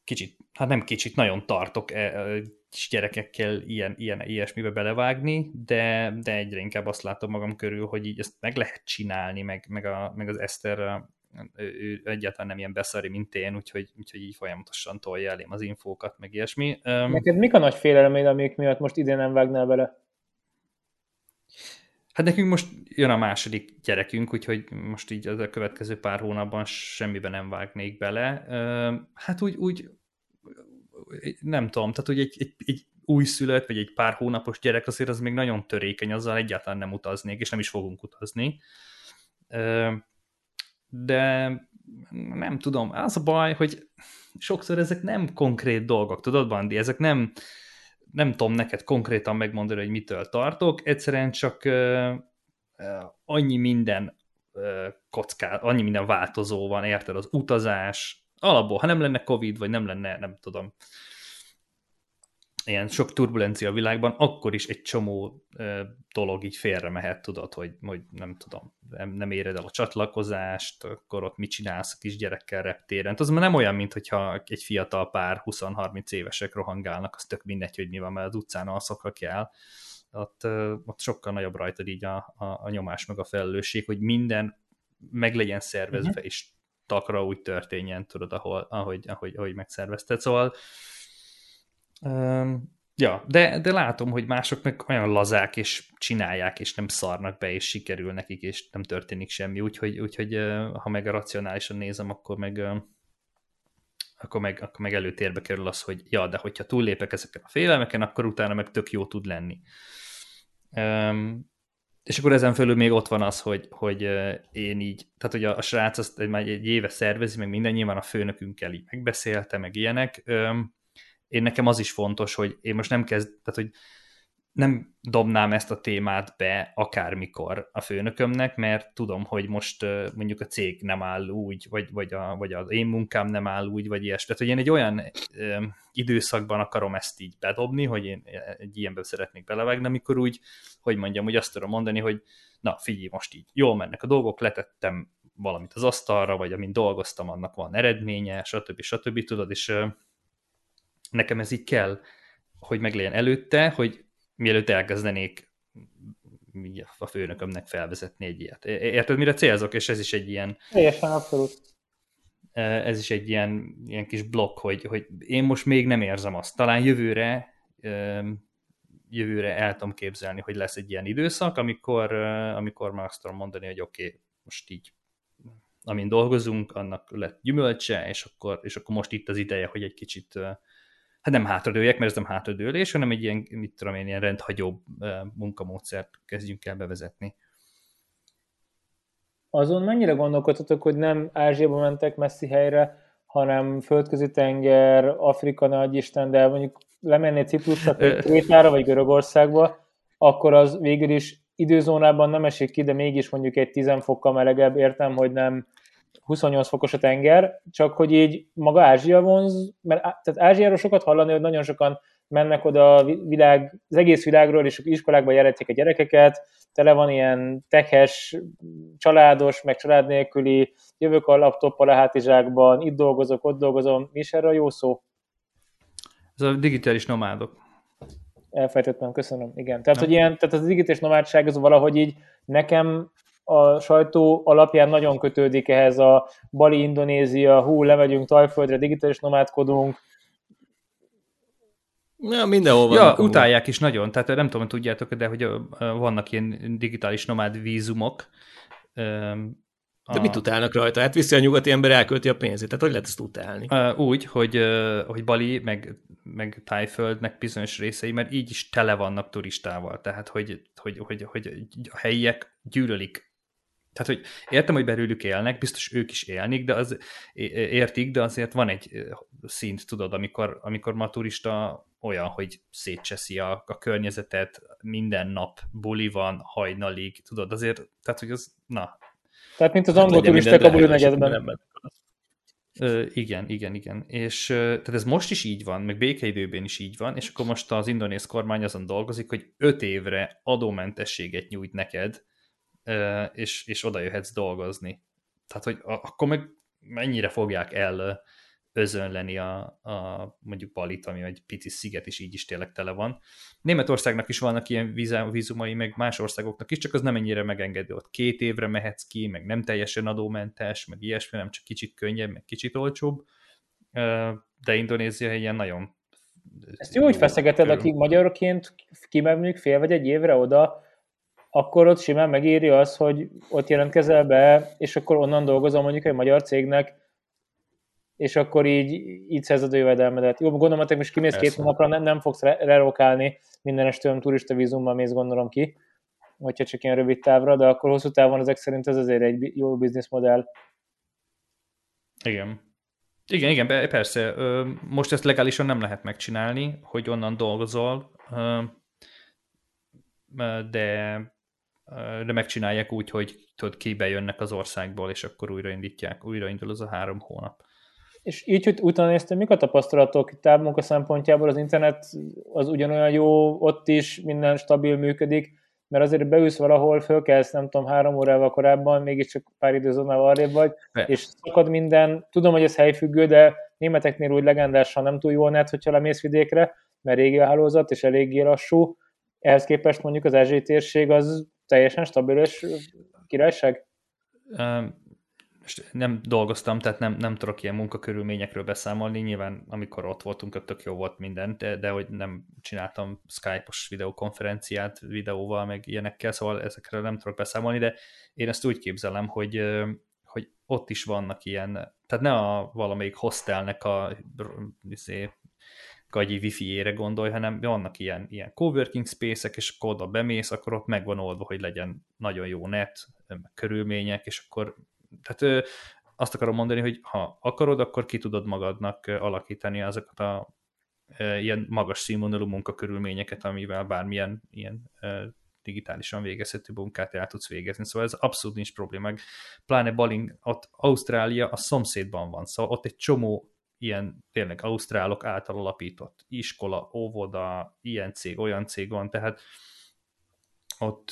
Kicsit, hát nem kicsit, nagyon tartok e, kis gyerekekkel ilyen, ilyen, ilyesmibe belevágni, de, de egyre inkább azt látom magam körül, hogy így ezt meg lehet csinálni, meg, meg, a, meg az Eszter ő egyáltalán nem ilyen beszari, mint én, úgyhogy, úgyhogy így folyamatosan tolja elém az infókat, meg ilyesmi. Neked mik a nagy félelmeid, amik miatt most idén nem vágnál bele? Hát nekünk most jön a második gyerekünk, úgyhogy most így az a következő pár hónapban semmiben nem vágnék bele. Hát úgy, úgy nem tudom, tehát hogy egy, egy, egy újszülött, vagy egy pár hónapos gyerek azért az még nagyon törékeny, azzal egyáltalán nem utaznék, és nem is fogunk utazni de nem tudom, az a baj, hogy sokszor ezek nem konkrét dolgok, tudod, Bandi, ezek nem, nem tudom neked konkrétan megmondani, hogy mitől tartok, egyszerűen csak uh, annyi minden kocká, annyi minden változó van, érted, az utazás, alapból, ha nem lenne Covid, vagy nem lenne, nem tudom, ilyen sok turbulencia a világban, akkor is egy csomó ö, dolog így félre mehet, tudod, hogy, hogy nem tudom, nem, nem éred el a csatlakozást, akkor ott mit csinálsz a kisgyerekkel reptéren. Az már nem olyan, mint hogyha egy fiatal pár 20-30 évesek rohangálnak, az tök mindegy, hogy mi van, mert az utcán alszokra kell. Ott, ö, ott sokkal nagyobb rajtad így a, a, a nyomás meg a felelősség, hogy minden meg legyen szervezve, uh-huh. és takra úgy történjen, tudod, ahol, ahogy, ahogy, ahogy megszervezted. Szóval Um, ja, de, de látom, hogy mások meg olyan lazák, és csinálják, és nem szarnak be, és sikerül nekik, és nem történik semmi, úgyhogy, úgyhogy ha meg a racionálisan nézem, akkor meg, akkor meg, akkor meg előtérbe kerül az, hogy ja, de hogyha túllépek ezeken a félelmeken, akkor utána meg tök jó tud lenni. Um, és akkor ezen fölül még ott van az, hogy, hogy én így, tehát hogy a, a srác azt már egy éve szervezi, meg minden, nyilván a főnökünkkel így megbeszélte, meg ilyenek, um, én nekem az is fontos, hogy én most nem kezd, tehát hogy nem dobnám ezt a témát be akármikor a főnökömnek, mert tudom, hogy most mondjuk a cég nem áll úgy, vagy, vagy, a, vagy az én munkám nem áll úgy, vagy ilyesmi. Tehát, hogy én egy olyan ö, időszakban akarom ezt így bedobni, hogy én egy ilyenben szeretnék belevágni, amikor úgy, hogy mondjam, úgy azt tudom mondani, hogy na figyelj, most így jól mennek a dolgok, letettem valamit az asztalra, vagy amint dolgoztam, annak van eredménye, stb. stb. tudod, és nekem ez így kell, hogy meglegyen előtte, hogy mielőtt elkezdenék a főnökömnek felvezetni egy ilyet. Érted, mire célzok? És ez is egy ilyen... Teljesen, abszolút. E, ez is egy ilyen, ilyen kis blokk, hogy, hogy én most még nem érzem azt. Talán jövőre jövőre el tudom képzelni, hogy lesz egy ilyen időszak, amikor, amikor már azt tudom mondani, hogy oké, okay, most így amin dolgozunk, annak lett gyümölcse, és akkor, és akkor most itt az ideje, hogy egy kicsit hát nem hátradőjek, mert ez nem hátradőlés, hanem egy ilyen, mit tudom én, ilyen rendhagyó munkamódszert kezdjünk el bevezetni. Azon mennyire gondolkodtatok, hogy nem Ázsiába mentek messzi helyre, hanem földközi tenger, Afrika nagy Isten, de mondjuk lemennél Ciprusra, Krétára vagy Görögországba, akkor az végül is időzónában nem esik ki, de mégis mondjuk egy 10 fokkal melegebb, értem, hogy nem 28 fokos a tenger, csak hogy így maga Ázsia vonz, mert tehát Ázsiáról sokat hallani, hogy nagyon sokan mennek oda a világ, az egész világról, és iskolákba jelentik a gyerekeket, tele van ilyen tehes, családos, meg család nélküli, jövök a laptoppal a hátizsákban, itt dolgozok, ott dolgozom, mi is erre a jó szó? Ez a digitális nomádok. Elfejtettem, köszönöm, igen. Tehát, hogy ilyen, tehát az digitális nomádság az valahogy így nekem a sajtó alapján nagyon kötődik ehhez a Bali, Indonézia, hú, lemegyünk Tajföldre, digitális nomádkodunk, Ja, mindenhol Ja, utálják is nagyon, tehát nem tudom, hogy tudjátok, de hogy vannak ilyen digitális nomád vízumok. A... De mit utálnak rajta? Hát viszi a nyugati ember, elkölti a pénzét. Tehát hogy lehet ezt utálni? Úgy, hogy, hogy Bali, meg, meg Tájföldnek bizonyos részei, mert így is tele vannak turistával. Tehát, hogy, hogy, hogy, hogy a helyiek gyűlölik tehát, hogy értem, hogy belőlük élnek, biztos ők is élnik, de az, értik, de azért van egy szint, tudod, amikor, amikor ma turista olyan, hogy szétcseszi a, a környezetet, minden nap buli van, hajnalig, tudod, azért, tehát, hogy az, na. Tehát, mint az angol hát turisták a buli negyedben. Ö, igen, igen, igen. És tehát ez most is így van, meg békeidőben is így van, és akkor most az indonéz kormány azon dolgozik, hogy öt évre adómentességet nyújt neked, és, és oda jöhetsz dolgozni. Tehát, hogy akkor meg mennyire fogják el özönleni a, a mondjuk Balit, ami egy pici sziget is így is tényleg tele van. Németországnak is vannak ilyen vízumai, meg más országoknak is, csak az nem ennyire megengedő. Ott két évre mehetsz ki, meg nem teljesen adómentes, meg ilyesmi, nem csak kicsit könnyebb, meg kicsit olcsóbb. De Indonézia ilyen nagyon... Ezt jó, hogy feszegeted, akik magyarként kimegyünk fél vagy egy évre oda, akkor ott simán megéri az, hogy ott jelentkezel be, és akkor onnan dolgozom mondjuk egy magyar cégnek, és akkor így, így szerzed a jövedelmedet. Jó, gondolom, hogy most kimész két hónapra, nem, nem fogsz relokálni minden estőm turista vízummal mész, gondolom ki, hogyha csak ilyen rövid távra, de akkor hosszú távon ezek szerint ez azért egy jó bizniszmodell. Igen. Igen, igen, persze. Most ezt legálisan nem lehet megcsinálni, hogy onnan dolgozol, de de megcsinálják úgy, hogy tudod, ki bejönnek az országból, és akkor újraindítják, újraindul az a három hónap. És így, hogy utána néztem, mik a tapasztalatok távmunka szempontjából, az internet az ugyanolyan jó, ott is minden stabil működik, mert azért beülsz valahol, fölkelsz, nem tudom, három órával korábban, mégiscsak pár időzónával arrébb vagy, Be. és szakad minden, tudom, hogy ez helyfüggő, de németeknél úgy legendásan nem túl jó a net, hogyha lemész vidékre, mert régi a hálózat, és eléggé lassú, ehhez képest mondjuk az Ázsiai térség az teljesen stabil és királyság? nem dolgoztam, tehát nem, nem tudok ilyen munkakörülményekről beszámolni, nyilván amikor ott voltunk, tök jó volt minden, de, de hogy nem csináltam Skype-os videokonferenciát videóval, meg ilyenekkel, szóval ezekről nem tudok beszámolni, de én ezt úgy képzelem, hogy, hogy ott is vannak ilyen, tehát ne a valamelyik hostelnek a izé, gagyi wifi-ére gondolj, hanem vannak ilyen, ilyen coworking space-ek, és akkor oda bemész, akkor ott meg van oldva, hogy legyen nagyon jó net, körülmények, és akkor tehát azt akarom mondani, hogy ha akarod, akkor ki tudod magadnak alakítani azokat a ilyen magas színvonalú munkakörülményeket, amivel bármilyen ilyen digitálisan végezhető munkát el tudsz végezni. Szóval ez abszolút nincs probléma. Pláne Baling, ott Ausztrália a szomszédban van, szóval ott egy csomó ilyen tényleg ausztrálok által alapított iskola, óvoda, ilyen cég, olyan cég van, tehát ott,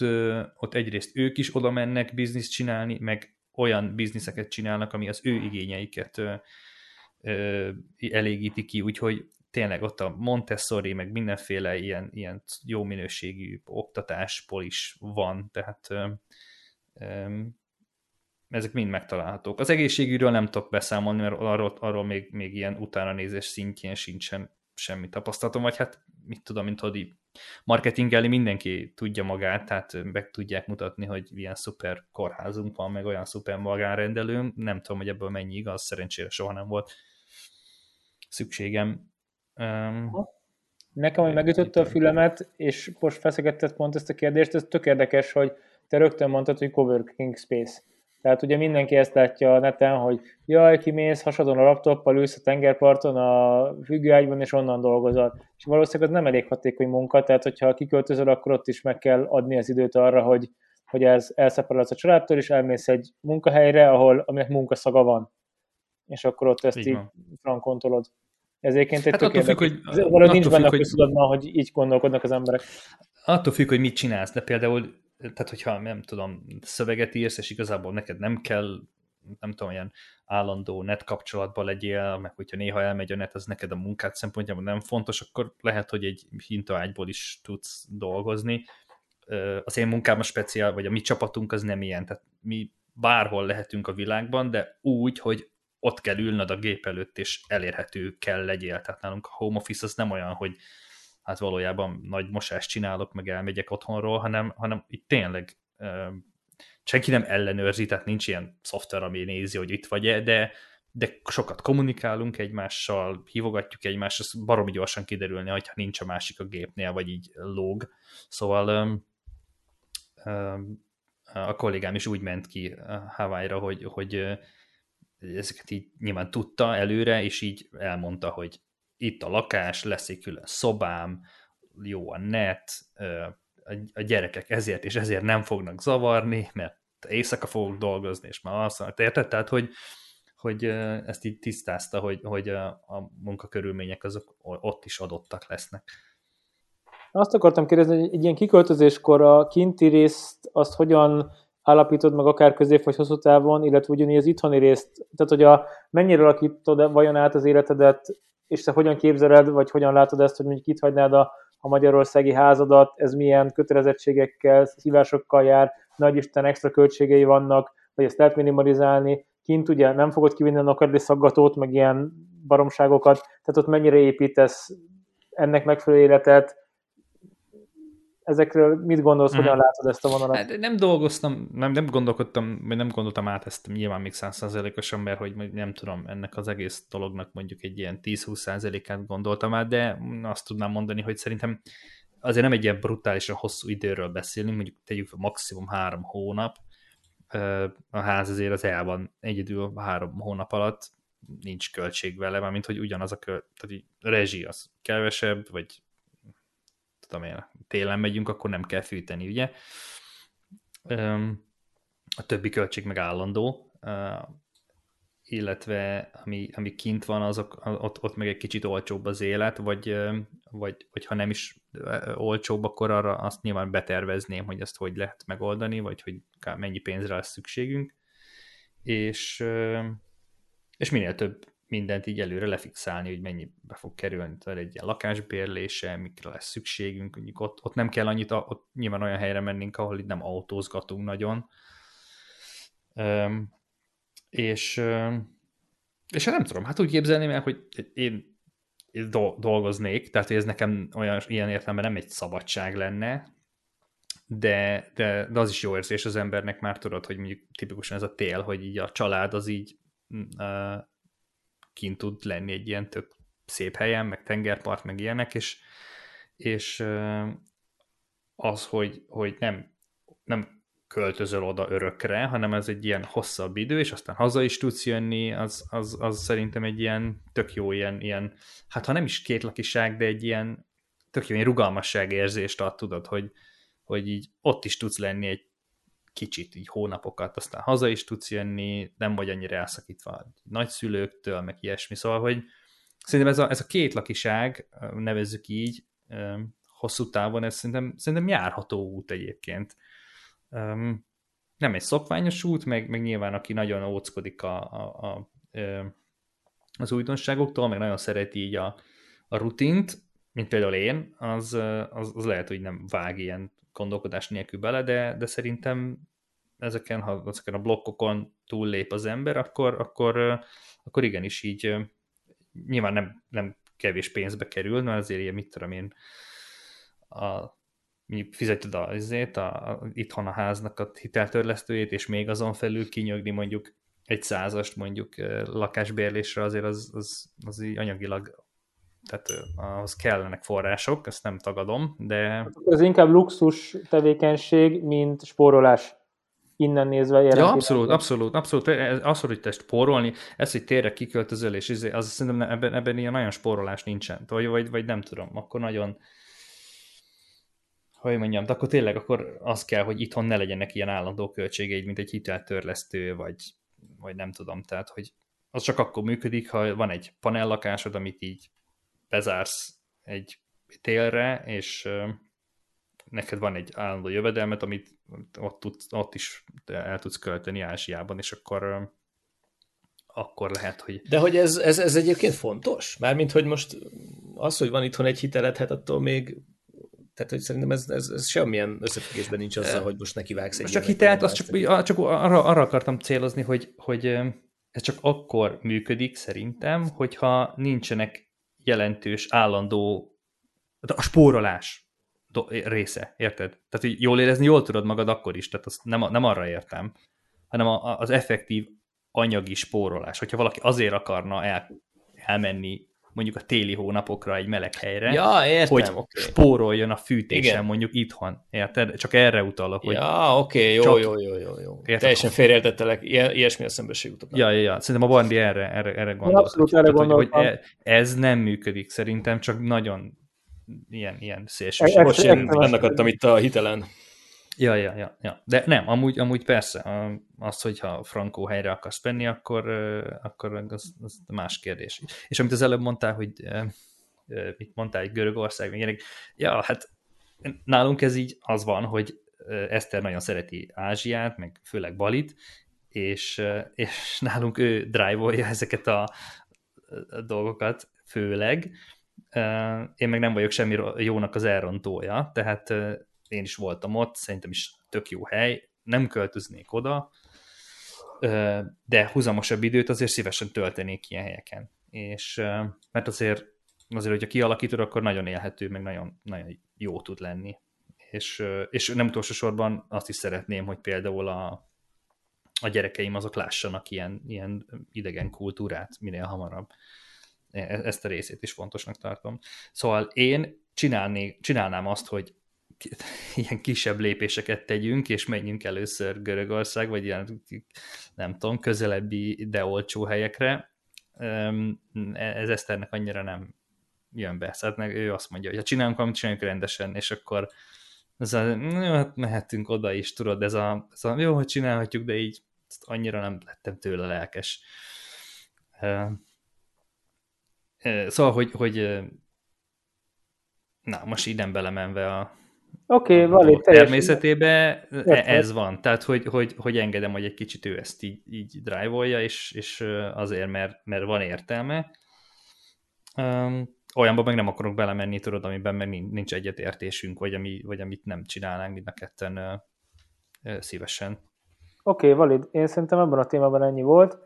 ott egyrészt ők is oda mennek bizniszt csinálni, meg olyan bizniszeket csinálnak, ami az ő igényeiket ö, ö, elégíti ki, úgyhogy tényleg ott a Montessori, meg mindenféle ilyen, ilyen jó minőségű oktatásból is van, tehát ö, ö, ezek mind megtalálhatók. Az egészségügyről nem tudok beszámolni, mert arról, arról még, még ilyen utána nézés szintjén sincsen semmi tapasztalatom, vagy hát mit tudom, mint hogy marketingelni mindenki tudja magát, tehát meg tudják mutatni, hogy ilyen szuper kórházunk van, meg olyan szuper magánrendelőnk, nem tudom, hogy ebből mennyi igaz, szerencsére soha nem volt szükségem. Um, Nekem, hogy megütötte a fülemet, és most feszegetted pont ezt a kérdést, ez tök érdekes, hogy te rögtön mondtad, hogy coworking space. Tehát ugye mindenki ezt látja a neten, hogy jaj, kimész hasadon a laptoppal, ülsz a tengerparton a függőágyban, és onnan dolgozol. És valószínűleg az nem elég hatékony munka, tehát hogyha kiköltözöl, akkor ott is meg kell adni az időt arra, hogy hogy ez elszeparálsz a családtól, és elmész egy munkahelyre, ahol aminek munkaszaga van. És akkor ott ezt így, így frankon tolod. Ez egyébként egy hát tök függ, hogy, valahogy nincs benne függ, a köztudatban, hogy így gondolkodnak az emberek. Attól függ, hogy mit csinálsz, de például, tehát hogyha nem tudom, szöveget írsz, és igazából neked nem kell nem tudom, ilyen állandó net kapcsolatban legyél, meg hogyha néha elmegy a net, az neked a munkát szempontjából nem fontos, akkor lehet, hogy egy hintaágyból is tudsz dolgozni. Az én munkám a speciál, vagy a mi csapatunk az nem ilyen, tehát mi bárhol lehetünk a világban, de úgy, hogy ott kell ülnöd a gép előtt, és elérhető kell legyél. Tehát nálunk a home office az nem olyan, hogy hát valójában nagy mosást csinálok, meg elmegyek otthonról, hanem, hanem itt tényleg senki nem ellenőrzi, tehát nincs ilyen szoftver, ami nézi, hogy itt vagy-e, de, de sokat kommunikálunk egymással, hívogatjuk egymást, ez baromi gyorsan kiderülni, hogyha nincs a másik a gépnél, vagy így lóg. Szóval um, um, a kollégám is úgy ment ki Hawaii-ra, hogy, hogy ezeket így nyilván tudta előre, és így elmondta, hogy itt a lakás, lesz egy külön szobám, jó a net, a gyerekek ezért és ezért nem fognak zavarni, mert éjszaka fogok dolgozni, és már alszanak. Érted? Tehát, hogy, hogy ezt így tisztázta, hogy, hogy a munkakörülmények azok ott is adottak lesznek. Azt akartam kérdezni, hogy egy ilyen kiköltözéskor a kinti részt azt hogyan állapítod meg akár közép vagy hosszú távon, illetve ugyanígy az itthoni részt, tehát hogy a, mennyire alakítod vajon át az életedet, és te hogyan képzeled, vagy hogyan látod ezt, hogy mondjuk itt hagynád a, a magyarországi házadat, ez milyen kötelezettségekkel, hívásokkal jár, nagy Isten extra költségei vannak, vagy ezt lehet minimalizálni, kint ugye nem fogod kivinni a nokadli szaggatót, meg ilyen baromságokat, tehát ott mennyire építesz ennek megfelelő életet, ezekről mit gondolsz, hogyan mm. látod ezt a vonalat? Hát nem dolgoztam, nem, nem gondolkodtam, vagy nem gondoltam át ezt nyilván még százszerzelékosan, mert hogy nem tudom, ennek az egész dolognak mondjuk egy ilyen 10-20% át gondoltam át, de azt tudnám mondani, hogy szerintem azért nem egy ilyen brutálisan hosszú időről beszélünk, mondjuk tegyük maximum három hónap, a ház azért az el van egyedül három hónap alatt, nincs költség vele, mint hogy ugyanaz a köl, tehát a rezsi az kevesebb, vagy tudom én, télen megyünk, akkor nem kell fűteni, ugye? A többi költség meg állandó, illetve ami, ami kint van, azok, ott, ott meg egy kicsit olcsóbb az élet, vagy, vagy, vagy ha nem is olcsóbb, akkor arra azt nyilván betervezném, hogy ezt hogy lehet megoldani, vagy hogy mennyi pénzre lesz szükségünk, és, és minél több mindent így előre lefixálni, hogy mennyibe fog kerülni, tehát egy ilyen lakásbérlése, mikre lesz szükségünk, mondjuk ott, ott nem kell annyit, ott nyilván olyan helyre mennénk, ahol itt nem autózgatunk nagyon, és, és hát nem tudom, hát úgy képzelném el, hogy én, dolgoznék, tehát ez nekem olyan, ilyen értelemben nem egy szabadság lenne, de, de, de az is jó érzés az embernek, már tudod, hogy mondjuk tipikusan ez a tél, hogy így a család az így uh, kint tud lenni egy ilyen tök szép helyen, meg tengerpart, meg ilyenek, és, és az, hogy, hogy nem, nem költözöl oda örökre, hanem ez egy ilyen hosszabb idő, és aztán haza is tudsz jönni, az, az, az szerintem egy ilyen tök jó ilyen, ilyen, hát ha nem is kétlakiság, de egy ilyen tök jó ilyen rugalmasság érzést ad, tudod, hogy, hogy így ott is tudsz lenni egy kicsit, így hónapokat, aztán haza is tudsz jönni, nem vagy annyira elszakítva nagyszülőktől, meg ilyesmi, szóval, hogy szerintem ez a, ez a két lakiság, nevezzük így, hosszú távon, ez szerintem, szerintem járható út egyébként. Nem egy szokványos út, meg, meg nyilván aki nagyon óckodik a, a, a, az újdonságoktól, meg nagyon szereti így a, a rutint, mint például én, az, az, az lehet, hogy nem vág ilyen gondolkodás nélkül bele, de, de szerintem ezeken, ha ezeken a blokkokon túllép az ember, akkor, akkor, akkor igenis így nyilván nem, nem kevés pénzbe kerül, mert azért ilyen, mit tudom én, a fizeted azért, a, a, itthon a háznak a hiteltörlesztőjét, és még azon felül kinyögni mondjuk egy százast mondjuk lakásbérlésre, azért az, az, az így anyagilag tehát ahhoz kellenek források, ezt nem tagadom, de... Ez inkább luxus tevékenység, mint spórolás innen nézve Ja, abszolút, abszolút, abszolút, az, hogy te spórolni, ez, hogy térre kiköltözöl, és izé, az szerintem ebben, ebben ilyen nagyon spórolás nincsen, vagy, vagy, vagy nem tudom, akkor nagyon, hogy mondjam, de akkor tényleg akkor az kell, hogy itthon ne legyenek ilyen állandó költségeid, mint egy hiteltörlesztő, vagy, vagy nem tudom, tehát, hogy az csak akkor működik, ha van egy panellakásod, amit így bezársz egy télre, és neked van egy állandó jövedelmet, amit ott, tudsz, ott is el tudsz költeni Ázsiában, és akkor akkor lehet, hogy... De hogy ez, ez, ez egyébként fontos? Mármint, hogy most az, hogy van itthon egy hiteled, hát attól még tehát, hogy szerintem ez, ez, ez semmilyen összefüggésben nincs azzal, hogy most neki vágsz egy Csak hitelt, azt csak, csak arra, arra akartam célozni, hogy, hogy ez csak akkor működik szerintem, hogyha nincsenek jelentős, állandó a spórolás része, érted? Tehát, hogy jól érezni, jól tudod magad akkor is, tehát azt nem, nem arra értem, hanem az effektív anyagi spórolás. Hogyha valaki azért akarna el, elmenni mondjuk a téli hónapokra egy meleg helyre, ja, értem, hogy okay. spóroljon a fűtésen Igen. mondjuk itthon. Érted? Csak erre utalok. Hogy ja, oké, okay, jó, jó, jó, jó, jó. Érted? Teljesen félreértettelek, ilyesmi a szembesség utat. Ja, ja, ja, szerintem a Bandi erre, erre, erre gondolt. Abszolút erre hogy, hogy e- ez nem működik szerintem, csak nagyon ilyen, ilyen szélsőséges. Most én adtam itt a hitelen. Ja, ja, ja, ja. De nem, amúgy, amúgy persze, az, hogyha Frankó helyre akarsz menni, akkor, akkor az, az más kérdés. És amit az előbb mondtál, hogy mit mondtál, egy Görögország, meg ilyenek, ja, hát nálunk ez így az van, hogy Eszter nagyon szereti Ázsiát, meg főleg Balit, és, és nálunk ő drive ezeket a, a dolgokat főleg. Én meg nem vagyok semmi jónak az elrontója, tehát én is voltam ott, szerintem is tök jó hely, nem költöznék oda, de húzamosabb időt azért szívesen töltenék ilyen helyeken. És mert azért, azért hogyha kialakítod, akkor nagyon élhető, meg nagyon, nagyon jó tud lenni. És, és nem utolsó sorban azt is szeretném, hogy például a, a gyerekeim azok lássanak ilyen, ilyen idegen kultúrát minél hamarabb. E, ezt a részét is fontosnak tartom. Szóval én csinálni, csinálnám azt, hogy [LAUGHS] ilyen kisebb lépéseket tegyünk, és menjünk először Görögország, vagy ilyen, nem tudom, közelebbi, de olcsó helyekre. Ez Eszternek annyira nem jön be. Szóval ő azt mondja, hogy ha csinálunk valamit, csináljuk rendesen, és akkor ez a, jó, hát mehetünk oda is, tudod, ez a, ez a jó, hogy csinálhatjuk, de így annyira nem lettem tőle lelkes. Szóval, hogy, hogy na, most nem belemenve a, Oké, okay. Természetében ez van. Tehát, hogy, hogy, hogy engedem, hogy egy kicsit ő ezt így, így drive és, és azért, mert, mert van értelme. Um, olyanban meg nem akarok belemenni, tudod, amiben meg nincs egyetértésünk, vagy, ami, vagy amit nem csinálnánk mind a ketten uh, uh, szívesen. Oké, okay, valid. Én szerintem ebben a témában ennyi volt.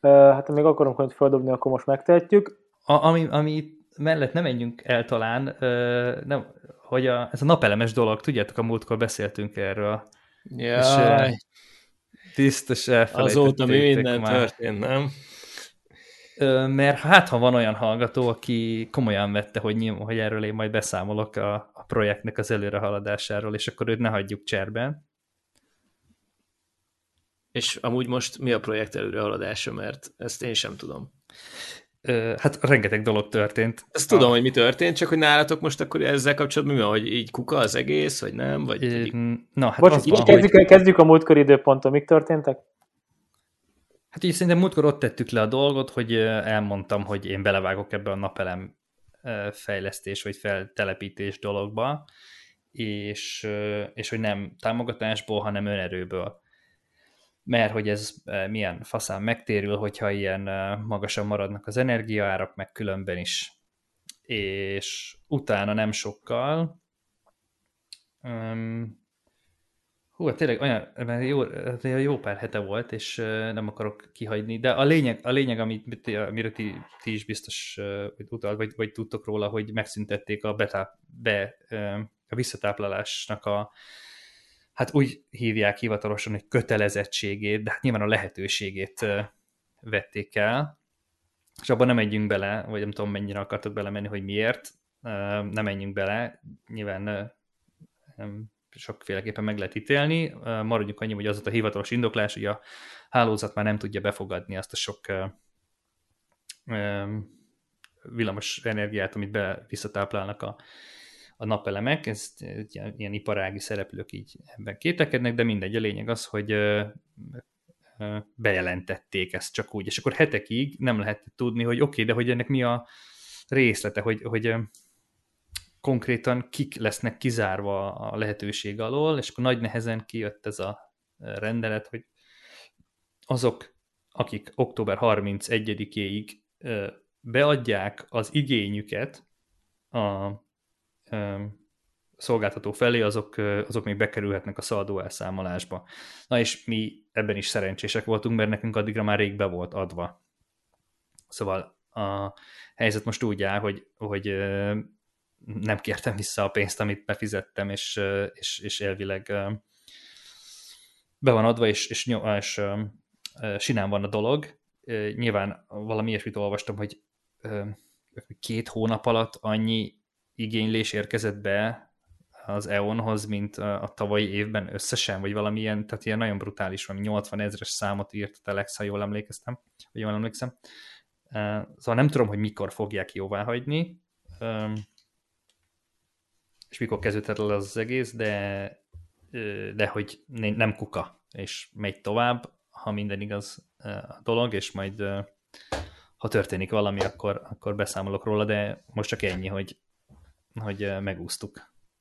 Uh, hát ha még akarunk hogy feldobni, akkor most megtehetjük. A, ami, ami mellett nem menjünk el talán, nem, hogy a, ez a napelemes dolog, tudjátok, a múltkor beszéltünk erről. Jaj. És, biztos Azóta mi minden már. történt, nem? Mert hát, ha van olyan hallgató, aki komolyan vette, hogy, nyilván, hogy erről én majd beszámolok a, a projektnek az előrehaladásáról, és akkor őt ne hagyjuk cserben. És amúgy most mi a projekt előrehaladása, mert ezt én sem tudom. Hát rengeteg dolog történt. Ezt tudom, hogy mi történt, csak hogy nálatok most akkor ezzel kapcsolatban mi van, hogy így kuka az egész, vagy nem? Vagy é, na, hát Bocs, az van, kezdjük, hogy... kezdjük a múltkor időponton, mik történtek? Hát így szerintem múltkor ott tettük le a dolgot, hogy elmondtam, hogy én belevágok ebbe a napelem fejlesztés vagy feltelepítés dologba, és, és hogy nem támogatásból, hanem önerőből mert hogy ez e, milyen faszán megtérül, hogyha ilyen e, magasan maradnak az energiaárak, meg különben is. És utána nem sokkal, um, hú, hát tényleg olyan, jó, jó pár hete volt, és uh, nem akarok kihagyni, de a lényeg, a lényeg amit, amiről ti, ti is biztos utalt, vagy, vagy tudtok róla, hogy megszüntették a, betáp, be, a visszatáplálásnak a hát úgy hívják hivatalosan, hogy kötelezettségét, de hát nyilván a lehetőségét vették el, és abban nem menjünk bele, vagy nem tudom mennyire akartok belemenni, hogy miért, nem menjünk bele, nyilván sokféleképpen meg lehet ítélni, maradjunk annyi, hogy az a hivatalos indoklás, hogy a hálózat már nem tudja befogadni azt a sok villamos energiát, amit be visszatáplálnak a, a napelemek, ez ilyen, ilyen iparági szereplők így ebben kétekednek, de mindegy, a lényeg az, hogy bejelentették ezt csak úgy, és akkor hetekig nem lehet tudni, hogy oké, okay, de hogy ennek mi a részlete, hogy, hogy konkrétan kik lesznek kizárva a lehetőség alól, és akkor nagy nehezen kijött ez a rendelet, hogy azok, akik október 31-éig beadják az igényüket a szolgáltató felé, azok, azok még bekerülhetnek a szaladó elszámolásba. Na és mi ebben is szerencsések voltunk, mert nekünk addigra már rég be volt adva. Szóval a helyzet most úgy áll, hogy, hogy nem kértem vissza a pénzt, amit befizettem, és, és, és elvileg be van adva, és, és, és sinán van a dolog. Nyilván valami ilyesmit olvastam, hogy két hónap alatt annyi igénylés érkezett be az EON-hoz, mint a tavalyi évben összesen, vagy valamilyen, tehát ilyen nagyon brutális, valami 80 ezres számot írt a Telex, ha jól emlékeztem, vagy jól emlékszem. Szóval nem tudom, hogy mikor fogják jóvá hagyni, és mikor kezdődhet el az egész, de, de hogy nem kuka, és megy tovább, ha minden igaz a dolog, és majd ha történik valami, akkor, akkor beszámolok róla, de most csak ennyi, hogy, hogy megúsztuk.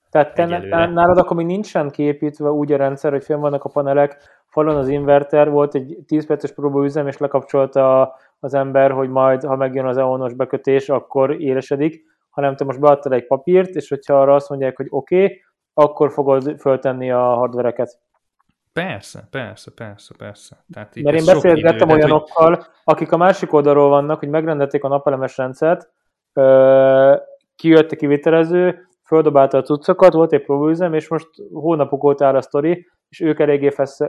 Tehát te, nálad akkor még nincsen kiépítve úgy a rendszer, hogy fenn vannak a panelek, falon az inverter, volt egy 10 perces próbaüzem, és lekapcsolta az ember, hogy majd, ha megjön az EON-os bekötés, akkor élesedik, hanem te most beadtad egy papírt, és hogyha arra azt mondják, hogy oké, okay, akkor fogod föltenni a hardvereket. Persze, persze, persze, persze. Tehát Mert én beszélgettem olyanokkal, hogy... akik a másik oldalról vannak, hogy megrendelték a napelemes rendszert, kijött a kivitelező, földobálta a cuccokat, volt egy próbúzem, és most hónapok óta áll a sztori, és ők eléggé fesz,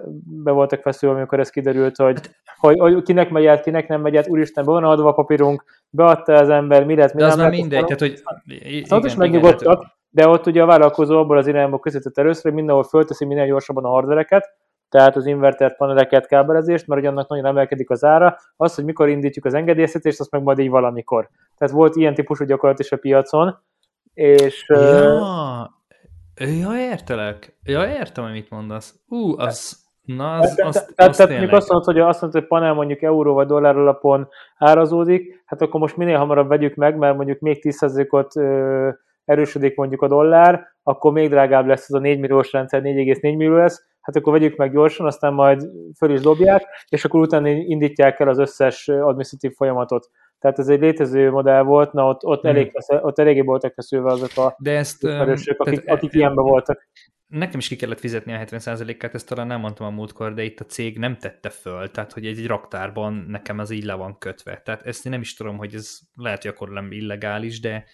be voltak feszülve, amikor ez kiderült, hogy, hogy, hogy kinek megy át, kinek nem megy át, úristen, be van adva a papírunk, beadta az ember, mi lett, mi de nem az már mindegy, tehát hogy... Igen, is megnyugodtak, de ott ugye a vállalkozó abból az irányból közvetett először, hogy mindenhol fölteszi minél gyorsabban a hardvereket, tehát az invertert paneleket, kábelezést, mert hogy annak nagyon emelkedik az ára, az, hogy mikor indítjuk az engedélyeztetést, azt meg majd így valamikor. Tehát volt ilyen típusú gyakorlat is a piacon, és... Ja, ja értelek. Ja, értem, amit mondasz. Ú, az... Na, az, tehát, azt, tehát, tehát mondjuk azt mondod, hogy azt mondod, hogy panel mondjuk euró vagy dollár alapon árazódik, hát akkor most minél hamarabb vegyük meg, mert mondjuk még 10%-ot erősödik mondjuk a dollár, akkor még drágább lesz ez a 4 milliós rendszer, 4,4 millió lesz, hát akkor vegyük meg gyorsan, aztán majd föl is dobják, és akkor utána indítják el az összes administratív folyamatot. Tehát ez egy létező modell volt, na ott, ott, hmm. elég, ott eléggé voltak feszülve azok a De ezt, ismerősök, akik, tehát, akik ilyenben voltak. Nekem is ki kellett fizetni a 70%-át, ezt talán nem mondtam a múltkor, de itt a cég nem tette föl, tehát hogy egy, egy raktárban nekem az így le van kötve. Tehát ezt én nem is tudom, hogy ez lehet, hogy akkor nem illegális, de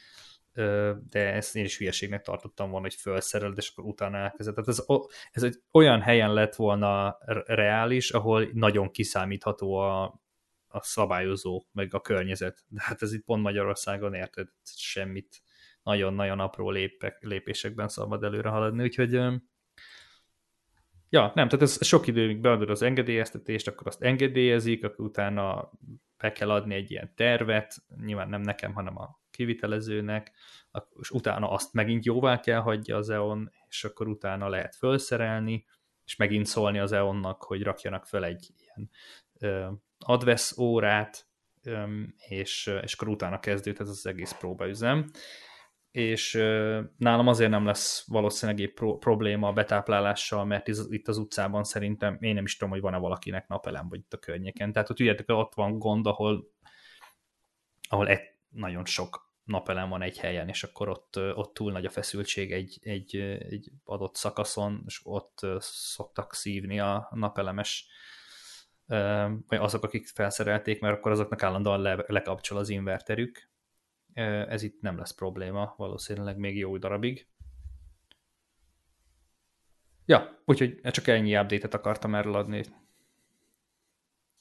de ezt én is hülyeségnek tartottam volna, hogy felszereled, és akkor utána elkezded. Tehát ez, ez egy olyan helyen lett volna reális, ahol nagyon kiszámítható a, a szabályozó, meg a környezet. De hát ez itt pont Magyarországon érted, semmit nagyon-nagyon apró lépek, lépésekben szabad előre haladni, úgyhogy ja, nem, tehát ez sok időig beadod az engedélyeztetést, akkor azt engedélyezik, akkor utána be kell adni egy ilyen tervet, nyilván nem nekem, hanem a kivitelezőnek, és utána azt megint jóvá kell hagyja az EON, és akkor utána lehet felszerelni, és megint szólni az EON-nak, hogy rakjanak fel egy ilyen advesz órát, és, és akkor utána kezdődhet az egész próbaüzem. És nálam azért nem lesz valószínűleg egy pro- probléma a betáplálással, mert itt az utcában szerintem én nem is tudom, hogy van-e valakinek napelem, vagy itt a környéken. Tehát ott tudjátok, ott van gond, ahol, ahol egy, nagyon sok napelem van egy helyen, és akkor ott, ott túl nagy a feszültség egy, egy, egy adott szakaszon, és ott szoktak szívni a napelemes vagy azok, akik felszerelték, mert akkor azoknak állandóan le, lekapcsol az inverterük. Ez itt nem lesz probléma, valószínűleg még jó darabig. Ja, úgyhogy csak ennyi update-et akartam erről adni.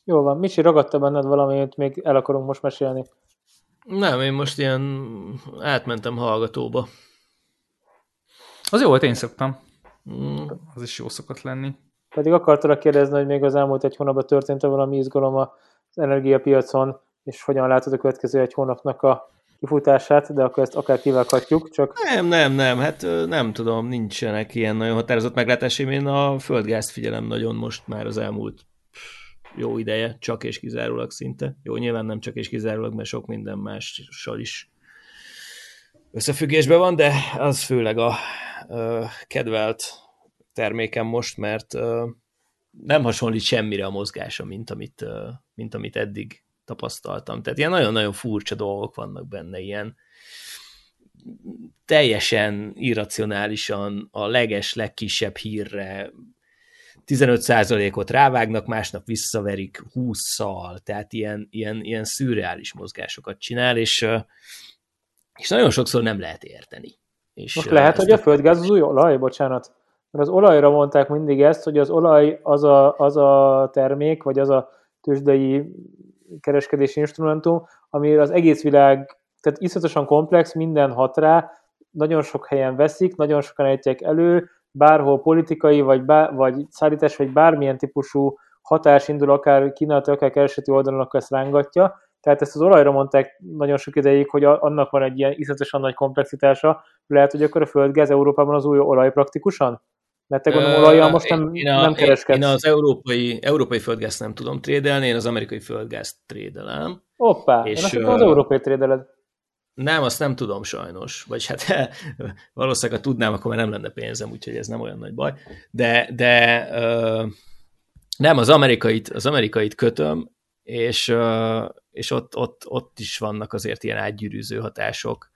Jó van. Misi, ragadta benned valamit, még el akarunk most mesélni? Nem, én most ilyen átmentem hallgatóba. Az jó volt, én szoktam. Mm. Az is jó szokott lenni. Pedig akartalak kérdezni, hogy még az elmúlt egy hónapban történt -e valami izgalom az energiapiacon, és hogyan látod a következő egy hónapnak a kifutását, de akkor ezt akár kivághatjuk, csak... Nem, nem, nem, hát nem tudom, nincsenek ilyen nagyon határozott meglátásaim. Én a földgázt figyelem nagyon most már az elmúlt jó ideje, csak és kizárólag szinte. Jó, nyilván nem csak és kizárólag, mert sok minden mással is összefüggésben van, de az főleg a ö, kedvelt termékem most, mert ö, nem hasonlít semmire a mozgása, mint amit, ö, mint amit eddig tapasztaltam. Tehát ilyen nagyon-nagyon furcsa dolgok vannak benne, ilyen teljesen irracionálisan a leges, legkisebb hírre 15%-ot rávágnak, másnap visszaverik 20-szal, tehát ilyen, ilyen, ilyen szürreális mozgásokat csinál, és, és nagyon sokszor nem lehet érteni. És Most lehet, hogy a földgáz az új olaj, bocsánat. Mert az olajra mondták mindig ezt, hogy az olaj az a, az a termék, vagy az a tőzsdei kereskedési instrumentum, ami az egész világ, tehát iszonyatosan komplex, minden hat rá, nagyon sok helyen veszik, nagyon sokan ejtják elő, bárhol politikai, vagy, bár, vagy szállítás, vagy bármilyen típusú hatás indul, akár kínálati, akár kereseti oldalon, akkor ezt rángatja. Tehát ezt az olajra mondták nagyon sok ideig, hogy annak van egy ilyen iszonyatosan nagy komplexitása. Lehet, hogy akkor a földgáz Európában az új olaj praktikusan? Mert te gondolom olajjal most nem, én a, nem kereskedsz. Én az európai, európai földgázt nem tudom trédelni, én az amerikai földgázt trédelem. Hoppá, és én az európai trédeled. Nem, azt nem tudom sajnos. Vagy hát [LAUGHS] valószínűleg, ha tudnám, akkor már nem lenne pénzem, úgyhogy ez nem olyan nagy baj. De, de uh, nem, az amerikait, az amerikait kötöm, és, uh, és ott, ott, ott is vannak azért ilyen átgyűrűző hatások.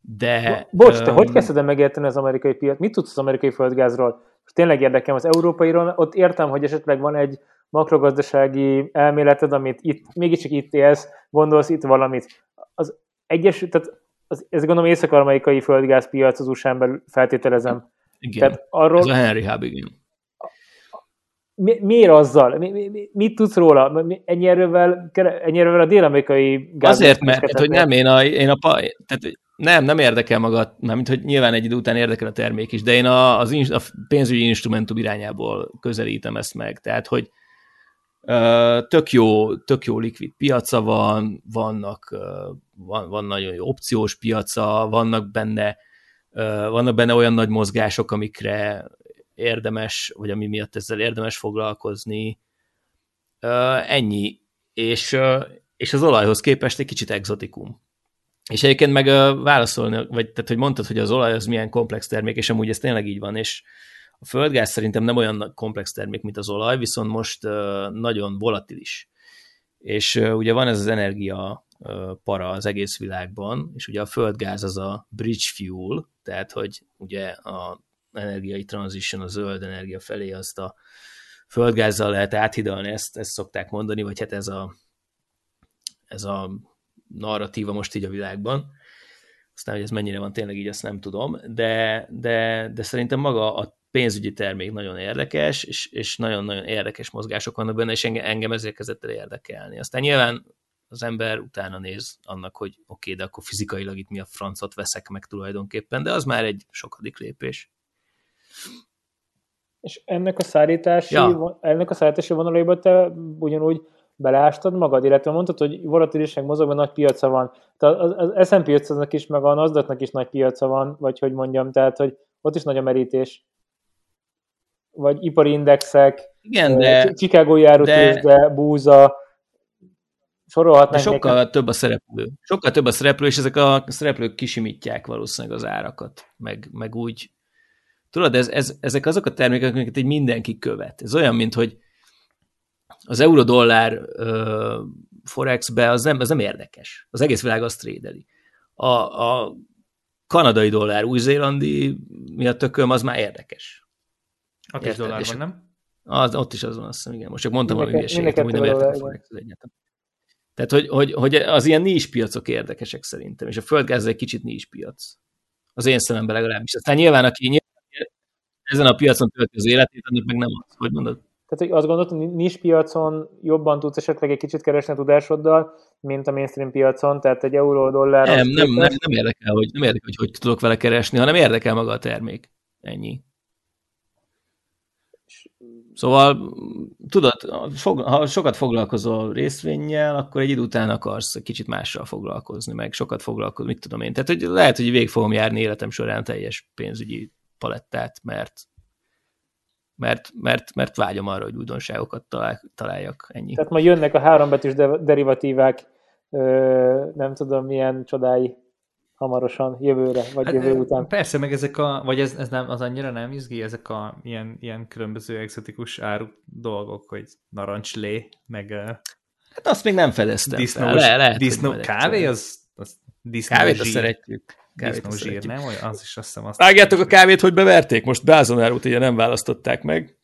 De... Bocs, te um, hogy kezdted megérteni az amerikai piac? Mit tudsz az amerikai földgázról? Most tényleg érdekem az európairól, ott értem, hogy esetleg van egy makrogazdasági elméleted, amit itt, mégiscsak itt élsz, gondolsz itt valamit. Az egyes, tehát az, ez gondolom észak-amerikai földgázpiac az USA-n belül feltételezem. Igen, tehát arról, ez a Henry Hub, igen. Mi, miért azzal? Mi, mi, mit tudsz róla? Ennyi erővel, ennyi erővel a dél-amerikai gáz... Azért, mert tehát, hogy nem, én a, én a tehát, nem, nem érdekel magad, mint hogy nyilván egy idő után érdekel a termék is, de én a, az, a pénzügyi instrumentum irányából közelítem ezt meg. Tehát, hogy tök jó, tök jó likvid piaca van, vannak, van, van nagyon jó opciós piaca, vannak benne, vannak benne olyan nagy mozgások, amikre érdemes, vagy ami miatt ezzel érdemes foglalkozni. Ennyi. És, és az olajhoz képest egy kicsit exotikum. És egyébként meg válaszolni, vagy tehát, hogy mondtad, hogy az olaj az milyen komplex termék, és amúgy ez tényleg így van, és a földgáz szerintem nem olyan komplex termék, mint az olaj, viszont most nagyon volatilis. És ugye van ez az energia para az egész világban, és ugye a földgáz az a bridge fuel, tehát hogy ugye a energiai transition, a zöld energia felé azt a földgázzal lehet áthidalni, ezt, ezt szokták mondani, vagy hát ez a, ez a narratíva most így a világban. Aztán, hogy ez mennyire van tényleg így, azt nem tudom, de, de, de szerintem maga a pénzügyi termék nagyon érdekes, és, és nagyon-nagyon érdekes mozgások vannak benne, és engem, engem ezért kezdett el érdekelni. Aztán nyilván az ember utána néz annak, hogy oké, okay, de akkor fizikailag itt mi a francot veszek meg tulajdonképpen, de az már egy sokadik lépés. És ennek a szállítási, ja. ennek a szállítási vonalaiba te ugyanúgy beleástad magad, illetve mondtad, hogy volatilisság mozogban nagy piaca van. Tehát az, az S&P 500-nak is, meg a nasdaq is nagy piaca van, vagy hogy mondjam, tehát hogy ott is nagy a merítés vagy ipari indexek, Igen, de, Chicago járótőzsde, búza, sorolhatnánk. Sokkal neked. több a szereplő. Sokkal több a szereplő, és ezek a szereplők kisimítják valószínűleg az árakat, meg, meg úgy. Tudod, ez, ez, ezek azok a termékek, amiket egy mindenki követ. Ez olyan, mint hogy az euró-dollár forexbe az nem, az nem érdekes. Az egész világ azt trédeli. A, a kanadai dollár, új-zélandi miatt tököm, az már érdekes. Ott is dollár van, nem? Az, ott is az van, azt hiszem, igen. Most csak mondtam valami hülyeséget, hogy nem értem a forex egyetem. Tehát, hogy, hogy, hogy az ilyen nincs piacok érdekesek szerintem, és a földgáz egy kicsit nincs piac. Az én szememben legalábbis. Aztán nyilván, aki nyilván ezen a piacon tölti az életét, annak meg nem az. Hogy mondod? Tehát, hogy azt gondolod, nincs piacon jobban tudsz esetleg egy kicsit keresni a tudásoddal, mint a mainstream piacon, tehát egy euró, dollár... Nem, nem, nem, nem, érdekel, hogy, nem érdekel, hogy hogy tudok vele keresni, hanem érdekel maga a termék. Ennyi Szóval, tudod, ha sokat foglalkozol részvényel, akkor egy idő után akarsz kicsit mással foglalkozni, meg sokat foglalkozni, mit tudom én. Tehát hogy lehet, hogy végig fogom járni életem során teljes pénzügyi palettát, mert mert, mert, mert vágyom arra, hogy újdonságokat talál, találjak, ennyi. Tehát majd jönnek a hárombetűs derivatívák, nem tudom milyen csodái hamarosan, jövőre, vagy hát, jövő után. Persze, meg ezek a, vagy ez, ez nem, az annyira nem izgi, ezek a ilyen, ilyen különböző exotikus áru dolgok, hogy narancslé, meg Hát azt még nem fedeztem disznós. Le, lehet, disznó, kávé, az, az disznó Kávét azt szeretjük. Kávét disznó zsír, nem? Az is azt hiszem azt... Vágjátok a kávét, hogy beverték, most Bázonárút ugye nem választották meg.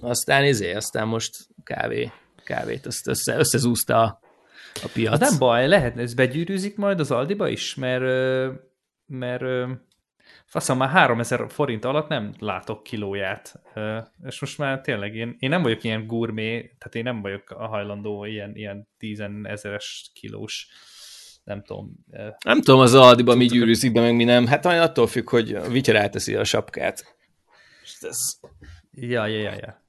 Aztán izé, aztán most kávé, kávét, azt össze, összezúzta a a piac. Az nem baj, lehet, ez begyűrűzik majd az Aldiba is, mert, mert faszom, már 3000 forint alatt nem látok kilóját. És most már tényleg én, én nem vagyok ilyen gurmé, tehát én nem vagyok a hajlandó ilyen, ilyen tízenezeres kilós nem tudom. Nem tudom az Aldiba mi gyűrűzik be, meg mi nem. Hát attól függ, hogy Vityer elteszi a sapkát. Ez... Ja, ja, ja, ja.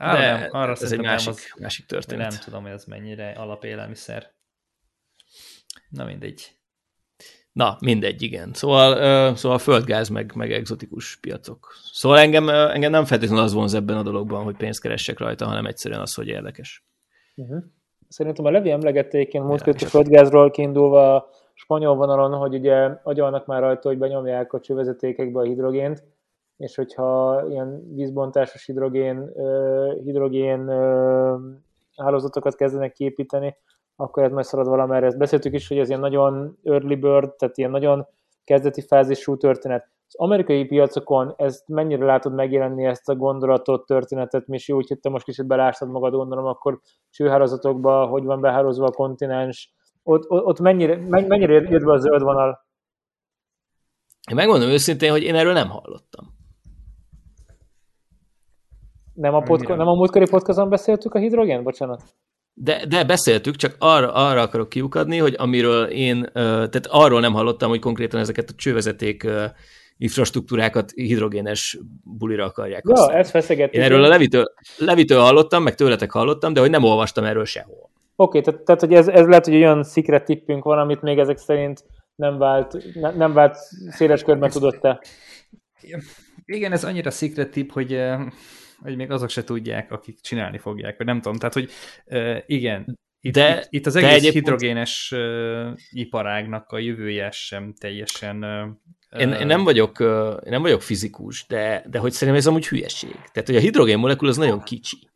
Á, De nem, arra ez egy másik, az, másik történet. Nem tudom, hogy ez mennyire alapélelmiszer. Na mindegy. Na, mindegy, igen. Szóval, uh, szóval földgáz, meg, meg egzotikus piacok. Szóval engem, uh, engem nem feltétlenül az vonz ebben a dologban, hogy pénzt keressek rajta, hanem egyszerűen az, hogy érdekes. Uh-huh. Szerintem a Levi emlegették, én múlt a földgázról kiindulva a spanyol vonalon, hogy ugye agyalnak már rajta, hogy benyomják a csővezetékekbe a hidrogént, és hogyha ilyen vízbontásos hidrogén, hidrogén hálózatokat kezdenek képíteni, akkor ez majd szalad valamerre. Ezt beszéltük is, hogy ez ilyen nagyon early bird, tehát ilyen nagyon kezdeti fázisú történet. Az amerikai piacokon ezt mennyire látod megjelenni ezt a gondolatot, történetet, Misi, úgy, hogy te most kicsit belástad magad, gondolom, akkor csőhálózatokba, hogy van behálózva a kontinens, ott, ott mennyire, mennyire jött be a zöld vonal? Megmondom őszintén, hogy én erről nem hallottam. Nem a, podca- nem a múltkori podcaston beszéltük a hidrogén? Bocsánat. De, de beszéltük, csak arra, arra akarok kiukadni, hogy amiről én, tehát arról nem hallottam, hogy konkrétan ezeket a csővezeték infrastruktúrákat hidrogénes bulira akarják Ja, használni. ezt feszegettük. Én erről a Levitől, Levitől hallottam, meg tőletek hallottam, de hogy nem olvastam erről sehol. Oké, okay, tehát, tehát hogy ez, ez lehet, hogy olyan secret tippünk van, amit még ezek szerint nem vált, ne, nem vált széles körben tudott te. Igen, ez annyira secret tip, hogy hogy még azok se tudják, akik csinálni fogják, vagy nem tudom. Tehát, hogy igen, itt, de, itt, itt az egész egyéb hidrogénes uh, iparágnak a jövője sem teljesen... Uh, én, én, nem vagyok, uh, én nem vagyok fizikus, de, de hogy szerintem ez amúgy hülyeség. Tehát, hogy a hidrogén molekul az nagyon kicsi.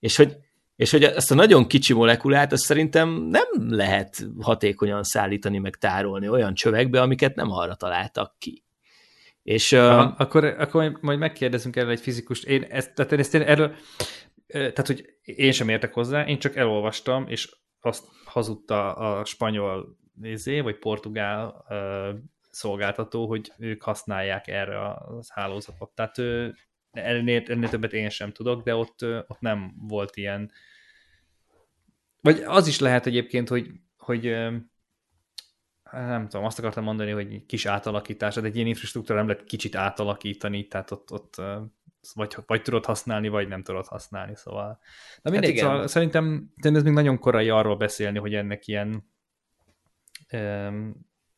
És hogy, és hogy ezt a nagyon kicsi molekulát, azt szerintem nem lehet hatékonyan szállítani, meg tárolni olyan csövekbe, amiket nem arra találtak ki. És, Aha, uh, akkor, akkor majd megkérdezünk erről egy fizikust. Én ezt, tehát én ezt én erről, tehát hogy én sem értek hozzá, én csak elolvastam, és azt hazudta a spanyol nézé, vagy portugál uh, szolgáltató, hogy ők használják erre a hálózatot. Tehát uh, ennél, ennél többet én sem tudok, de ott, ott nem volt ilyen. Vagy az is lehet egyébként, hogy, hogy nem tudom, azt akartam mondani, hogy kis átalakítás, de egy ilyen infrastruktúra nem lehet kicsit átalakítani, tehát ott, ott vagy, vagy tudod használni, vagy nem tudod használni, szóval. De mindegy, hát szóval szerintem, ez még nagyon korai arról beszélni, hogy ennek ilyen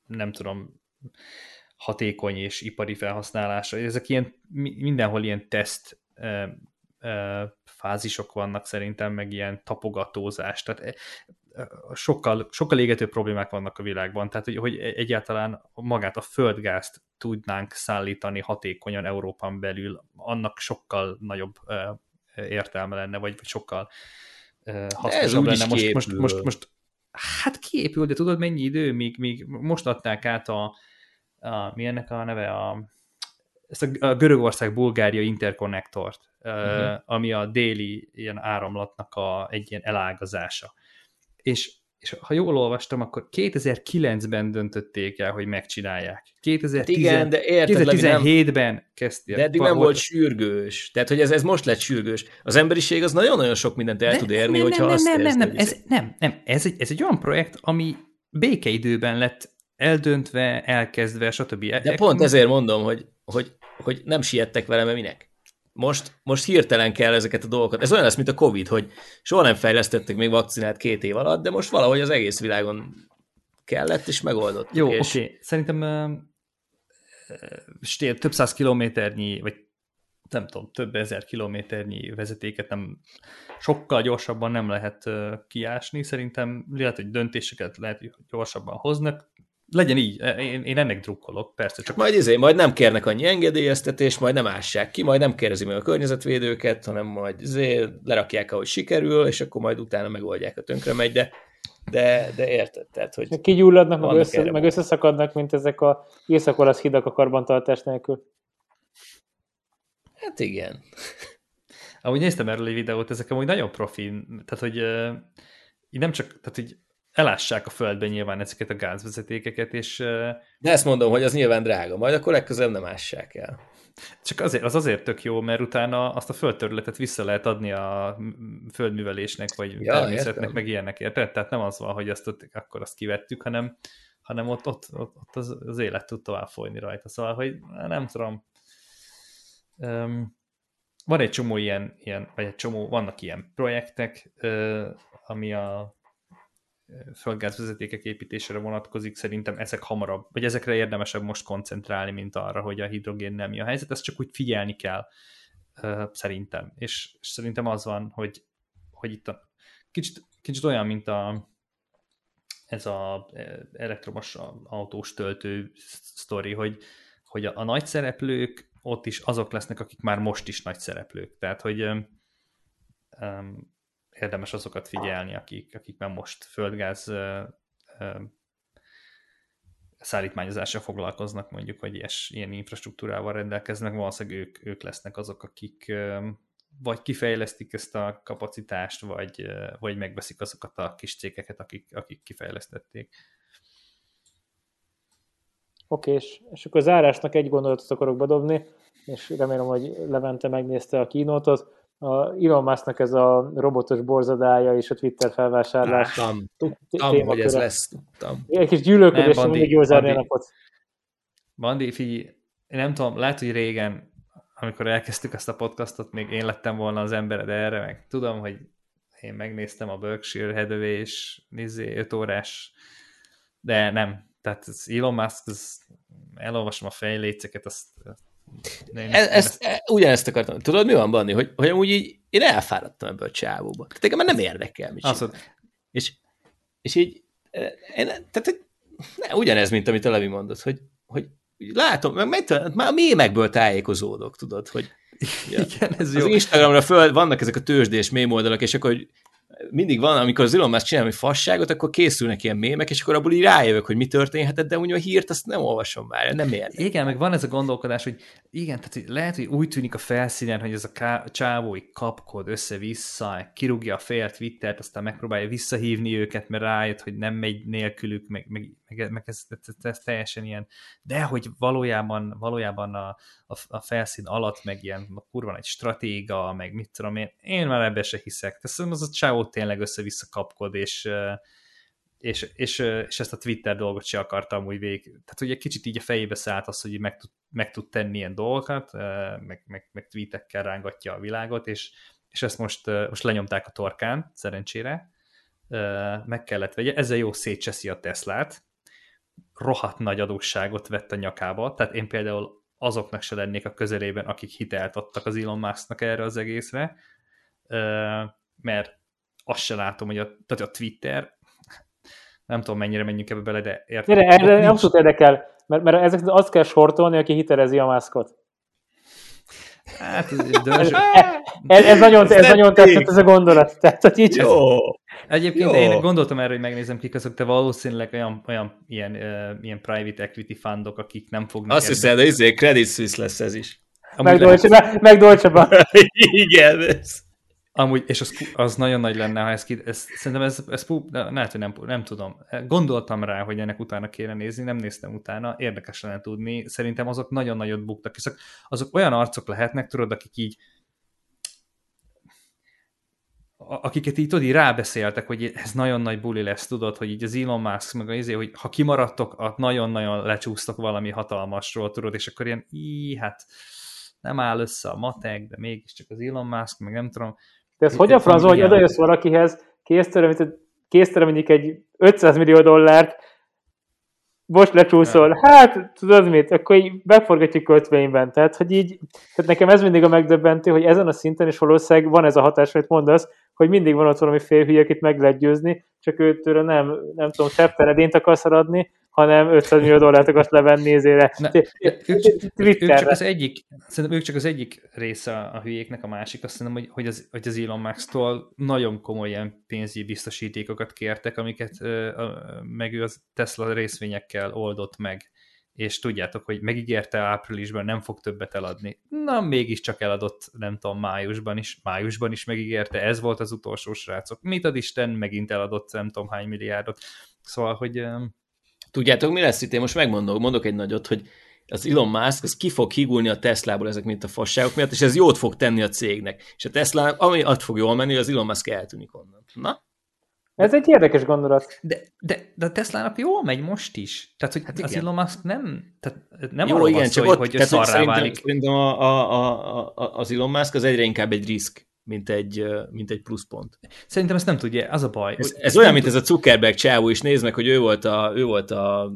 nem tudom, hatékony és ipari felhasználása. Ezek ilyen, mindenhol ilyen teszt fázisok vannak szerintem, meg ilyen tapogatózás. Tehát sokkal, sokkal égető problémák vannak a világban, tehát hogy, hogy egyáltalán magát a földgázt tudnánk szállítani hatékonyan Európán belül, annak sokkal nagyobb értelme lenne, vagy, vagy sokkal hasznosabb lenne. Most, most, most, most, hát kiépül, de tudod mennyi idő, míg, míg most adták át a, a mi ennek a neve, a, ezt a, Görögország-Bulgária interkonnektort, uh-huh. ami a déli ilyen áramlatnak a, egy ilyen elágazása és, és ha jól olvastam, akkor 2009-ben döntötték el, hogy megcsinálják. 2010, hát igen, de érted, 2017-ben kezdték. De eddig nem volt sürgős. Tehát, hogy ez, ez most lett sürgős. Az emberiség az nagyon-nagyon sok mindent el de, tud érni, nem, hogyha nem, azt nem, nem, nem, ez, nem, nem, ez egy, ez egy olyan projekt, ami békeidőben lett eldöntve, elkezdve, stb. De pont ezért mondom, hogy, hogy, hogy nem siettek vele, mert minek? Most, most hirtelen kell ezeket a dolgokat. Ez olyan lesz, mint a Covid, hogy soha nem fejlesztettek még vakcinát két év alatt, de most valahogy az egész világon kellett, és megoldott. Jó, és... oké. Okay. Szerintem uh, több száz kilométernyi, vagy nem tudom, több ezer kilométernyi vezetéket nem sokkal gyorsabban nem lehet uh, kiásni. Szerintem lehet, hogy döntéseket lehet, hogy gyorsabban hoznak, legyen így, e, én, én ennek drukkolok, persze. Csak majd izé, majd nem kérnek annyi engedélyeztetést, majd nem ássák ki, majd nem kérdezi meg a környezetvédőket, hanem majd izé, lerakják, ahogy sikerül, és akkor majd utána megoldják a tönkre megy, de, de, de érted, tehát, hogy... Kigyulladnak, meg, össze, meg összeszakadnak, mint ezek a észak hidak a karbantartás nélkül. Hát igen. Ahogy néztem erről egy videót, ezek amúgy nagyon profi, tehát hogy így nem csak, tehát hogy elássák a földben nyilván ezeket a gázvezetékeket, és... De ezt mondom, hogy az nyilván drága, majd akkor legközelebb nem ássák el. Csak azért, az azért tök jó, mert utána azt a földterületet vissza lehet adni a földművelésnek, vagy ja, természetnek, értem. meg ilyenek, érted? Tehát nem az van, hogy azt ott, akkor azt kivettük, hanem, hanem ott, ott, ott, ott az, az élet tud tovább folyni rajta. Szóval, hogy nem tudom, um, van egy csomó ilyen, ilyen, vagy egy csomó, vannak ilyen projektek, uh, ami a földgázvezetékek építésére vonatkozik, szerintem ezek hamarabb, vagy ezekre érdemesebb most koncentrálni, mint arra, hogy a hidrogén nem mi a helyzet, ezt csak úgy figyelni kell, szerintem. És, és szerintem az van, hogy, hogy itt a, kicsit, kicsit olyan, mint a, ez a elektromos autós töltő sztori, hogy, hogy a, a nagy szereplők ott is azok lesznek, akik már most is nagy szereplők. Tehát, hogy um, érdemes azokat figyelni, akik, akik már most földgáz szállítmányozással foglalkoznak, mondjuk, vagy ilyes, ilyen infrastruktúrával rendelkeznek, valószínűleg ők, ők lesznek azok, akik vagy kifejlesztik ezt a kapacitást, vagy, vagy megveszik azokat a kis cégeket, akik, akik kifejlesztették. Oké, és, és akkor az árásnak egy gondolatot akarok bedobni, és remélem, hogy Levente megnézte a kínótot a Elon Musknak ez a robotos borzadája és a Twitter felvásárlás. Tudtam, tudtam hogy ez lesz, tudtam. Egy kis gyűlölködés, mindig jól zárni a napot. Bandi, figyelj, én nem tudom, lehet, hogy régen, amikor elkezdtük ezt a podcastot, még én lettem volna az embered erre, meg tudom, hogy én megnéztem a Berkshire Hathaway és 5 órás, de nem. Tehát az Elon Musk, az, elolvasom a fejléceket, azt én e, ezt, ezt, ugyanezt akartam. Tudod, mi van, Bani? Hogy, hogy amúgy így én elfáradtam ebből a csávóba. Tehát engem már nem érdekel, mit Azt és, és így, e, én, tehát ne, ugyanez, mint amit a Levi mondott, hogy, hogy látom, meg, meg, már a mémekből tájékozódok, tudod, hogy ja, Igen, ez az jó. Instagramra föl vannak ezek a tőzsdés mém oldalak, és akkor hogy mindig van, amikor az Elon Musk csinál egy fasságot, akkor készülnek ilyen mémek, és akkor abból így rájövök, hogy mi történhetett, de úgy a hírt azt nem olvasom már, nem érdekel. Igen, meg van ez a gondolkodás, hogy igen, tehát lehet, hogy úgy tűnik a felszínen, hogy ez a ká- csávói kapkod össze-vissza, kirúgja a fél Twittert, aztán megpróbálja visszahívni őket, mert rájött, hogy nem megy nélkülük, meg, meg, meg, meg ez, ez, ez, teljesen ilyen, de hogy valójában, valójában a, a, a felszín alatt meg ilyen kurva egy stratéga, meg mit tudom én, én már ebbe se hiszek. Tehát az a csávó tényleg össze-vissza kapkod, és, és, és, és ezt a Twitter dolgot se akartam úgy végig. Tehát ugye kicsit így a fejébe szállt az, hogy meg tud, meg tud tenni ilyen dolgokat, meg, meg, meg tweetekkel rángatja a világot, és, és ezt most, most lenyomták a torkán, szerencsére, meg kellett vegye, ezzel jó szétcseszi a Teslát, rohadt nagy adósságot vett a nyakába, tehát én például azoknak se lennék a közelében, akik hitelt adtak az Elon Musknak erre az egészre, mert azt se látom, hogy a, tehát a Twitter, nem tudom mennyire menjünk ebbe bele, de értem. Erre, erre abszolút érdekel, mert, mert ezek azt kell sortolni, aki hitelezi a Muskot. Hát, ez, [LAUGHS] ez, ez, nagyon, ez nagyon tetszett ez a gondolat. Tehát, hogy így Jó. Egyébként Jó. én gondoltam erre, hogy megnézem kik azok, te valószínűleg olyan, olyan ilyen, uh, ilyen private equity fundok, akik nem fognak... Azt hiszem, de izé, Credit Suisse lesz ez is. Deutsche, meg Bank. [LAUGHS] Igen, ez. Amúgy, és az, az nagyon nagy lenne, ha ez ki, ez, szerintem ez, ez lehet, hogy nem, nem tudom. Gondoltam rá, hogy ennek utána kéne nézni, nem néztem utána, érdekes lenne tudni. Szerintem azok nagyon nagyot buktak, és azok, azok olyan arcok lehetnek, tudod, akik így akiket így tudod, így rábeszéltek, hogy ez nagyon nagy buli lesz, tudod, hogy így az Elon Musk, meg az izé, hogy ha kimaradtok, nagyon-nagyon lecsúsztok valami hatalmasról, tudod, és akkor ilyen, í, hát nem áll össze a matek, de mégiscsak az Elon Musk, meg nem tudom. De ez hogy a franc, hogy oda jössz valakihez, késztőre mondjuk egy 500 millió dollárt, most lecsúszol, hát tudod mit, akkor így beforgatjuk kötvényben. Tehát, hogy így, tehát nekem ez mindig a megdöbbentő, hogy ezen a szinten is valószínűleg van ez a hatás, amit mondasz, hogy mindig van ott valami félhülye, akit meg lehet győzni, csak őtől nem, nem tudom, szepteredént akarsz adni, hanem 500 millió dollárt akarsz levenni nézére. Ők, csak az egyik, szerintem ők csak az egyik része a hülyéknek, a másik. Azt hogy, hogy, az, hogy az Elon Musk-tól nagyon komoly ilyen pénzügyi biztosítékokat kértek, amiket meg ő az Tesla részvényekkel oldott meg és tudjátok, hogy megígérte áprilisban, nem fog többet eladni. Na, mégiscsak eladott, nem tudom, májusban is, májusban is megígérte, ez volt az utolsó srácok. Mit ad Isten, megint eladott nem tudom hány milliárdot. Szóval, hogy Tudjátok, mi lesz itt? Én most megmondok, mondok egy nagyot, hogy az Elon Musk az ki fog higulni a Teslából ezek mint a fasságok miatt, és ez jót fog tenni a cégnek. És a Tesla, ami azt fog jól menni, az Elon Musk eltűnik onnan. Na? Ez egy érdekes gondolat. De, de, de a Tesla-nak jól megy most is. Tehát, hogy hát az igen. Elon Musk nem, tehát nem Jó, arról igen, csak szó, ott, hogy tehát szarrá szerintem, válik. Szerintem a, a, a, a, az Elon Musk az egyre inkább egy risk mint egy, mint egy pluszpont. Szerintem ezt nem tudja, az a baj. Ez, ez olyan, mint ez a Zuckerberg csávó is, nézd meg, hogy ő volt a, ő volt a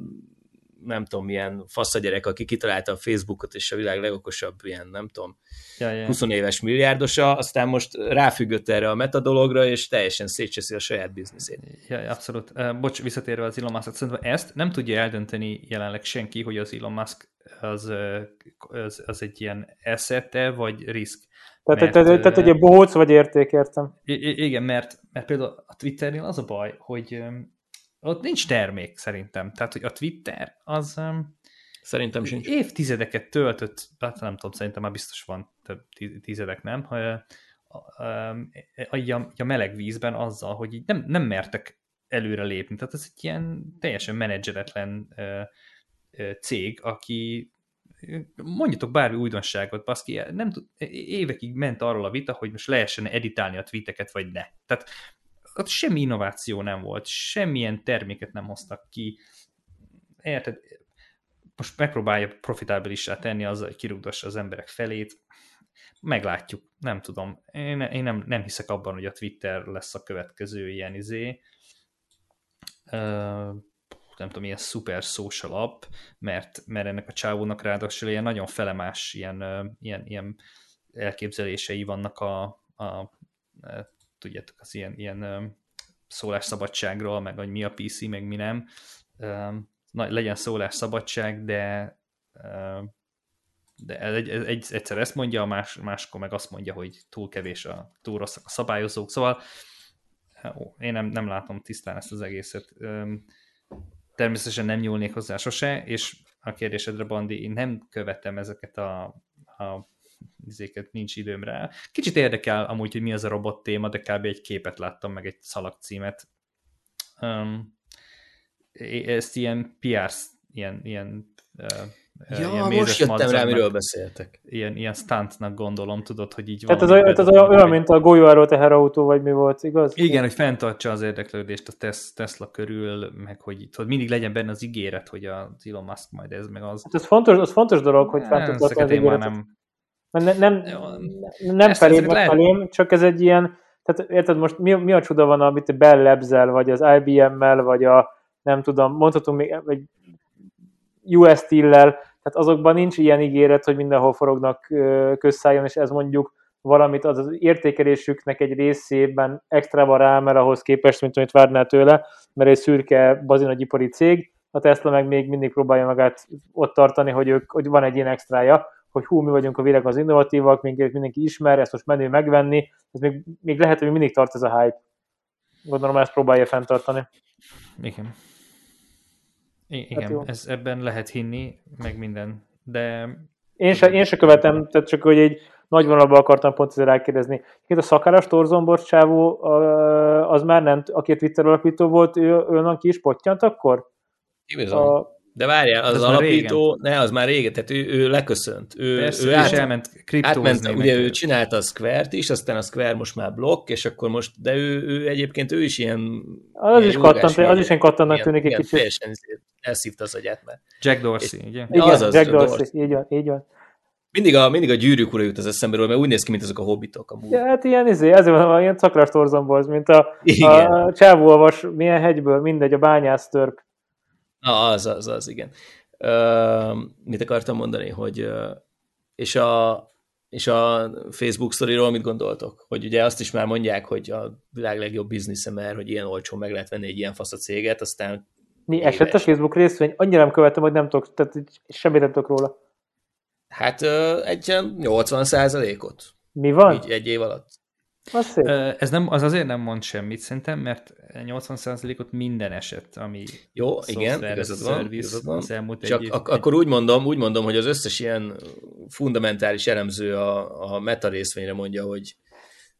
nem tudom, milyen faszagyerek, aki kitalálta a Facebookot, és a világ legokosabb ilyen, nem tudom, ja, ja. 20 éves milliárdosa, aztán most ráfüggött erre a metadologra, és teljesen szétcseszi a saját bizniszét. Ja, abszolút. Bocs, visszatérve az Elon Musk, szerintem ezt nem tudja eldönteni jelenleg senki, hogy az Elon Musk az, az, az egy ilyen eszete, vagy risk. Tehát, mert, tehát, tehát egy bohóc vagy érték, értem. Igen, mert, mert például a Twitternél az a baj, hogy ott nincs termék szerintem. Tehát, hogy a Twitter az Szerintem sincs. évtizedeket töltött, hát nem tudom, szerintem már biztos van több tizedek, nem? A, a, a, a meleg vízben azzal, hogy így nem, nem mertek előre lépni. Tehát ez egy ilyen teljesen menedzseretlen cég, aki mondjatok bármi újdonságot, baszki, nem tud, évekig ment arról a vita, hogy most lehessen editálni a tweeteket, vagy ne. Tehát ott semmi innováció nem volt, semmilyen terméket nem hoztak ki. Érted? Most megpróbálja profitábilissá tenni azzal, hogy kirúgdassa az emberek felét. Meglátjuk, nem tudom. Én, én nem, nem hiszek abban, hogy a Twitter lesz a következő ilyen izé. Uh, nem tudom, ilyen super social app, mert, mert ennek a csávónak ráadásul ilyen nagyon felemás ilyen, ilyen, ilyen elképzelései vannak a, a tudjátok, az ilyen, ilyen szólásszabadságról, meg hogy mi a PC, meg mi nem. Na, legyen szólásszabadság, de de egy, egy, egyszer ezt mondja, más, máskor meg azt mondja, hogy túl kevés, a, túl rosszak a szabályozók, szóval ó, én nem, nem látom tisztán ezt az egészet. Természetesen nem nyúlnék hozzá sose, és a kérdésedre, Bandi, én nem követem ezeket a, a izéket, nincs időm rá. Kicsit érdekel amúgy, hogy mi az a robot téma, de kb. egy képet láttam, meg egy szalagcímet. Um, ezt ilyen PR, ilyen, ilyen uh, Ja, ilyen most jöttem rá, miről beszéltek. Ilyen, ilyen stuntnak gondolom, tudod, hogy így van. Tehát az, az olyan, olyan, mint a golyóáró teherautó, vagy mi volt, igaz? Igen, hogy fenntartsa az érdeklődést a Tesla körül, meg hogy tudod, mindig legyen benne az ígéret, hogy a Elon Musk majd ez, meg az. Hát ez fontos, az fontos dolog, hogy fenntartsa az ígéretet. Nem, nem, nem, nem felém, lehet... felém, csak ez egy ilyen, tehát érted, most mi, mi a csuda van, amit Bell labs vagy az IBM-mel, vagy a, nem tudom, mondhatunk még, vagy US Steel-lel, tehát azokban nincs ilyen ígéret, hogy mindenhol forognak közszálljon, és ez mondjuk valamit az, az értékelésüknek egy részében extra rámer ahhoz képest, mint amit várnál tőle, mert egy szürke bazinagyipari cég, a Tesla meg még mindig próbálja magát ott tartani, hogy, ők, hogy van egy ilyen extrája, hogy hú, mi vagyunk a világ az innovatívak, minket mindenki ismer, ezt most menő megvenni, ez még, még lehet, hogy mindig tart ez a hype. Gondolom, ezt próbálja fenntartani. Igen. I- igen, hát ez, ebben lehet hinni, meg minden, de... Én se, én se követem, tehát csak hogy egy nagy vonalban akartam pont ezzel rákérdezni. Itt a szakáras torzombor csávó, az már nem, aki a Twitter alapító volt, ő, ő ki is pottyant akkor? A, de várjál, az, az alapító, ne, az már régen, tehát ő, ő leköszönt. Ő, Persze, ő át, elment átment, ugye ő csinálta a Square-t is, aztán a Square most már blokk, és akkor most, de ő, ő egyébként ő is ilyen... Az ilyen is kattant, az is ilyen kattannak tűnik egy kicsit. Teljesen elszívta az agyát már. Jack Dorsey, és, ugye? Igen, az az, Jack Dorsey, Dorsey, így van, így van. Mindig a, mindig a gyűrűk ura jut az eszembe róla, mert úgy néz ki, mint azok a hobbitok amúgy. Ja, hát ilyen, izé, ezért van, ilyen cakras torzomból, mint a, Igen. a csávóavas, milyen hegyből, mindegy, a bányász törp. Na, az, az, az, igen. Uh, mit akartam mondani, hogy és a, és a Facebook sztoriról mit gondoltok? Hogy ugye azt is már mondják, hogy a világ legjobb biznisze, mert hogy ilyen olcsón meg lehet venni egy ilyen fasz a céget, aztán Mi Éves. esett a Facebook részvény? Annyira nem követem, hogy nem tudok, tehát semmit nem tudok róla. hát egy ilyen 80 százalékot Mi van? így egy év alatt. Ez nem, az azért nem mond semmit szerintem, mert 80%-ot minden eset, ami Jó, igen, igazad a van, igazad van. az elmúlt Csak egy ak- akkor úgy mondom, úgy mondom, hogy az összes ilyen fundamentális elemző a, a meta részvényre mondja, hogy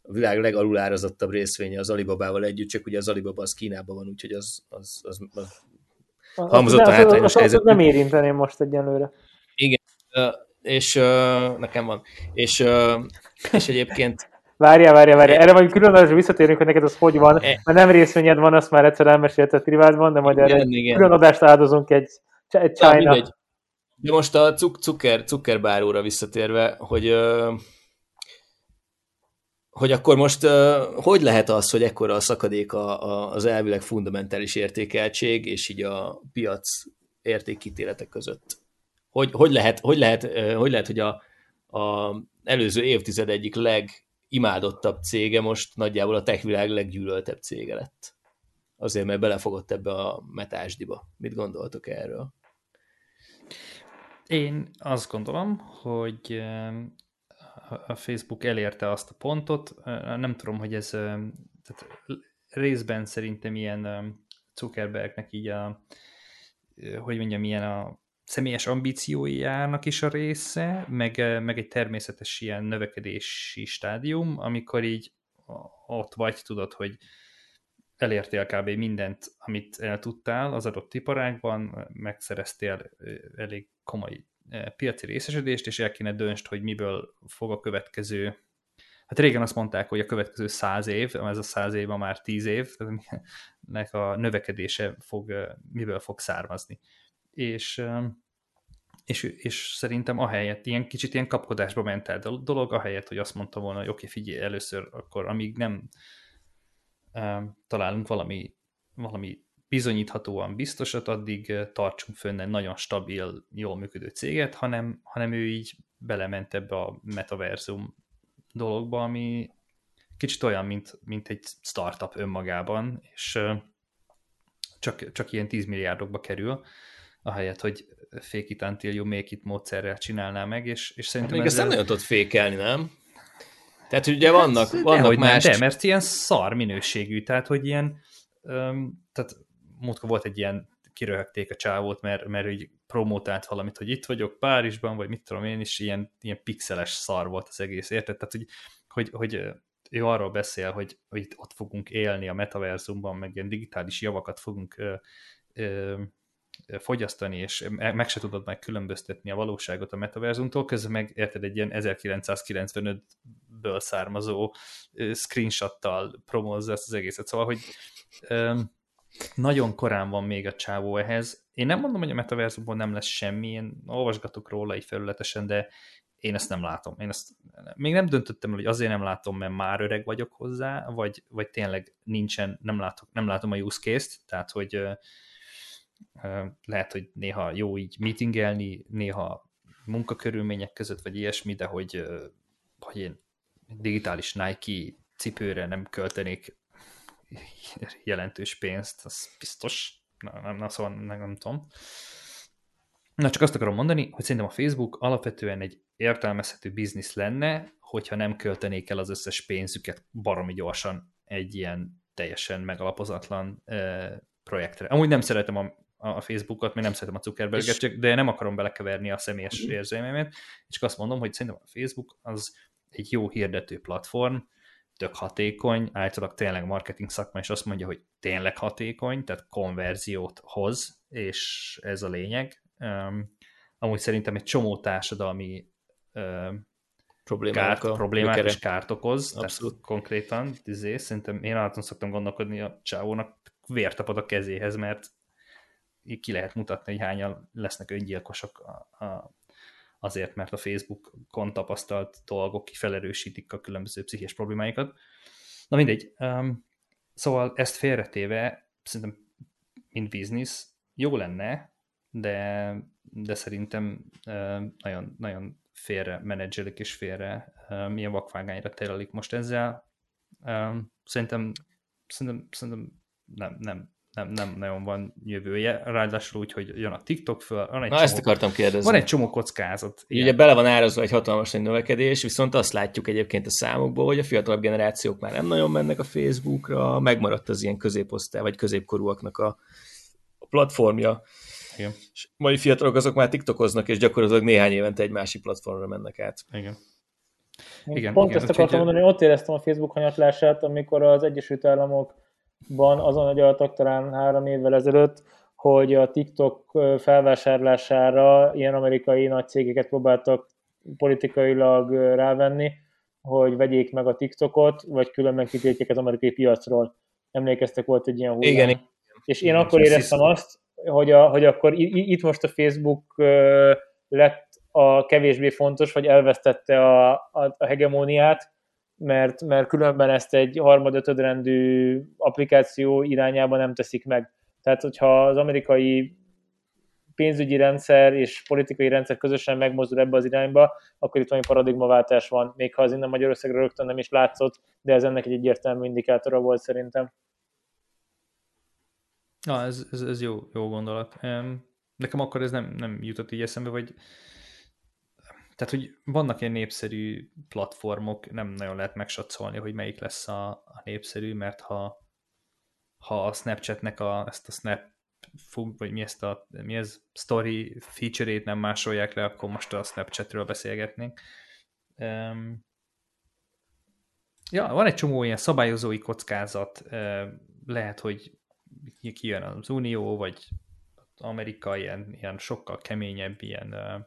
a világ legalulárazottabb részvénye az Alibabával együtt, csak ugye az Alibaba az Kínában van, úgyhogy az, az, az, az halmozottan az- hátrányos helyzetű. Nem érinteném most egyenlőre. Ö, és nekem van. És, és egyébként Várjál, várjál, várjál. Erre majd külön adásra visszatérünk, hogy neked az hogy van. Mert nem részvényed van, azt már egyszer elmesélted privátban, de majd erre igen, igen. külön adást áldozunk egy, egy Na, China. De most a cuk- cukker, cukkerbáróra visszatérve, hogy hogy akkor most hogy lehet az, hogy ekkora a szakadék a, a, az elvileg fundamentális értékeltség és így a piac értékítéletek között? Hogy, hogy, lehet, hogy, lehet, hogy lehet, hogy a, a előző évtized egyik legimádottabb cége most nagyjából a tech világ leggyűlöltebb cége lett? Azért, mert belefogott ebbe a metásdiba. Mit gondoltok erről? Én azt gondolom, hogy em, a Facebook elérte azt a pontot, eh, nem tudom, hogy ez em, tehát részben szerintem ilyen Zuckerbergnek így a, eh, hogy mondjam, ilyen a személyes ambíciójának is a része, meg, meg egy természetes ilyen növekedési stádium, amikor így ott vagy, tudod, hogy elértél kb. mindent, amit el tudtál az adott iparágban, megszereztél elég komoly piaci részesedést, és el kéne döntsd, hogy miből fog a következő Hát régen azt mondták, hogy a következő száz év, ez a száz év ma már tíz év, [LAUGHS] nek a növekedése fog, miből fog származni. És, és, és szerintem ahelyett, ilyen kicsit ilyen kapkodásba ment el a dolog, ahelyett, hogy azt mondta volna, hogy oké, figyelj, először akkor, amíg nem találunk valami, valami bizonyíthatóan biztosat, addig tartsunk fönn egy nagyon stabil, jól működő céget, hanem, hanem ő így belement ebbe a metaverzum dologba, ami kicsit olyan, mint, mint egy startup önmagában, és csak, csak ilyen 10 milliárdokba kerül, ahelyett, hogy fake it until you make it módszerrel csinálná meg, és, és szerintem Még ezt nem nagyon tudod fékelni, nem? Tehát, ugye vannak, vannak Dehogy más... Nem, de, mert ilyen szar minőségű, tehát, hogy ilyen, öm, tehát múltkor volt egy ilyen, kiröhögték a csávót, mert, mert így promotált valamit, hogy itt vagyok Párizsban, vagy mit tudom én, és ilyen, ilyen pixeles szar volt az egész, érted? Tehát, hogy, hogy, hogy ő arról beszél, hogy, hogy itt ott fogunk élni a metaverzumban, meg ilyen digitális javakat fogunk ö, ö, fogyasztani, és me- meg se tudod meg különböztetni a valóságot a metaverzumtól, közben meg érted egy ilyen 1995-ből származó screenshottal promózza ezt az egészet. Szóval, hogy nagyon korán van még a csávó ehhez. Én nem mondom, hogy a metaverzumból nem lesz semmi, én olvasgatok róla így felületesen, de én ezt nem látom. Én ezt még nem döntöttem el, hogy azért nem látom, mert már öreg vagyok hozzá, vagy, vagy tényleg nincsen, nem, látok, nem látom a use case-t, tehát hogy ö, lehet, hogy néha jó így meetingelni, néha munkakörülmények között, vagy ilyesmi, de hogy, ö, hogy én digitális Nike cipőre nem költenék jelentős pénzt, az biztos. Na, nem, na, szóval nem, nem tudom. Na, csak azt akarom mondani, hogy szerintem a Facebook alapvetően egy értelmezhető biznisz lenne, hogyha nem költenék el az összes pénzüket baromi gyorsan egy ilyen teljesen megalapozatlan uh, projektre. Amúgy nem szeretem a, a Facebookot, még nem szeretem a Zuckerberget, És- de nem akarom belekeverni a személyes érzelmeimet, és csak azt mondom, hogy szerintem a Facebook az egy jó hirdető platform, tök hatékony, általában tényleg marketing szakma, és azt mondja, hogy tényleg hatékony, tehát konverziót hoz, és ez a lényeg. Um, amúgy szerintem egy csomó társadalmi um, problémák, kárt, problémát és kárt okoz, Abszolút. tehát konkrétan, izé, szerintem én általán szoktam gondolkodni a csávónak vért tapad a kezéhez, mert ki lehet mutatni, hogy hányan lesznek öngyilkosok a, a, azért, mert a Facebookon tapasztalt dolgok felerősítik a különböző pszichés problémáikat. Na mindegy, um, szóval ezt félretéve szerintem mint biznisz jó lenne, de, de szerintem uh, nagyon, nagyon félre menedzselik és félre uh, milyen vakvágányra terelik most ezzel. Um, szerintem, szerintem, szerintem nem, nem, nem, nem nagyon van jövője, ráadásul úgy, hogy jön a TikTok föl, van egy Na, csomó, ezt akartam kérdezni. van egy csomó kockázat. Ugye, ugye bele van árazva egy hatalmas nagy növekedés, viszont azt látjuk egyébként a számokból, hogy a fiatalabb generációk már nem nagyon mennek a Facebookra, megmaradt az ilyen középosztály, vagy középkorúaknak a, a platformja. Igen. És mai fiatalok azok már TikTokoznak, és gyakorlatilag néhány évente egy másik platformra mennek át. Igen. Én Igen, Pont igen, ezt akartam mondani, ott éreztem a Facebook hanyatlását, amikor az Egyesült Államokban azon agyaltak talán három évvel ezelőtt, hogy a TikTok felvásárlására ilyen amerikai nagy cégeket próbáltak politikailag rávenni, hogy vegyék meg a TikTokot, vagy különben kitiltják az amerikai piacról. Emlékeztek, volt egy ilyen hullám. Igen. És én akkor éreztem azt, hogy, a, hogy akkor itt most a Facebook lett a kevésbé fontos, vagy elvesztette a, a, a hegemóniát, mert, mert különben ezt egy harmad-ötödrendű applikáció irányába nem teszik meg. Tehát, hogyha az amerikai pénzügyi rendszer és politikai rendszer közösen megmozdul ebbe az irányba, akkor itt valami paradigmaváltás van, még ha az innen Magyarországra rögtön nem is látszott, de ez ennek egy egyértelmű indikátora volt szerintem. Ja, ez, ez, ez jó, jó gondolat. Em, Nekem akkor ez nem, nem jutott így eszembe, vagy tehát, hogy vannak ilyen népszerű platformok, nem nagyon lehet megsatszolni, hogy melyik lesz a, a népszerű, mert ha, ha a Snapchatnek a, ezt a Snap vagy mi ezt a, mi ez, story feature-ét nem másolják le, akkor most a Snapchatről beszélgetnénk. Um, ja, van egy csomó ilyen szabályozói kockázat, ö, lehet, hogy ki- kijön az Unió, vagy Amerika ilyen, ilyen sokkal keményebb ilyen ö,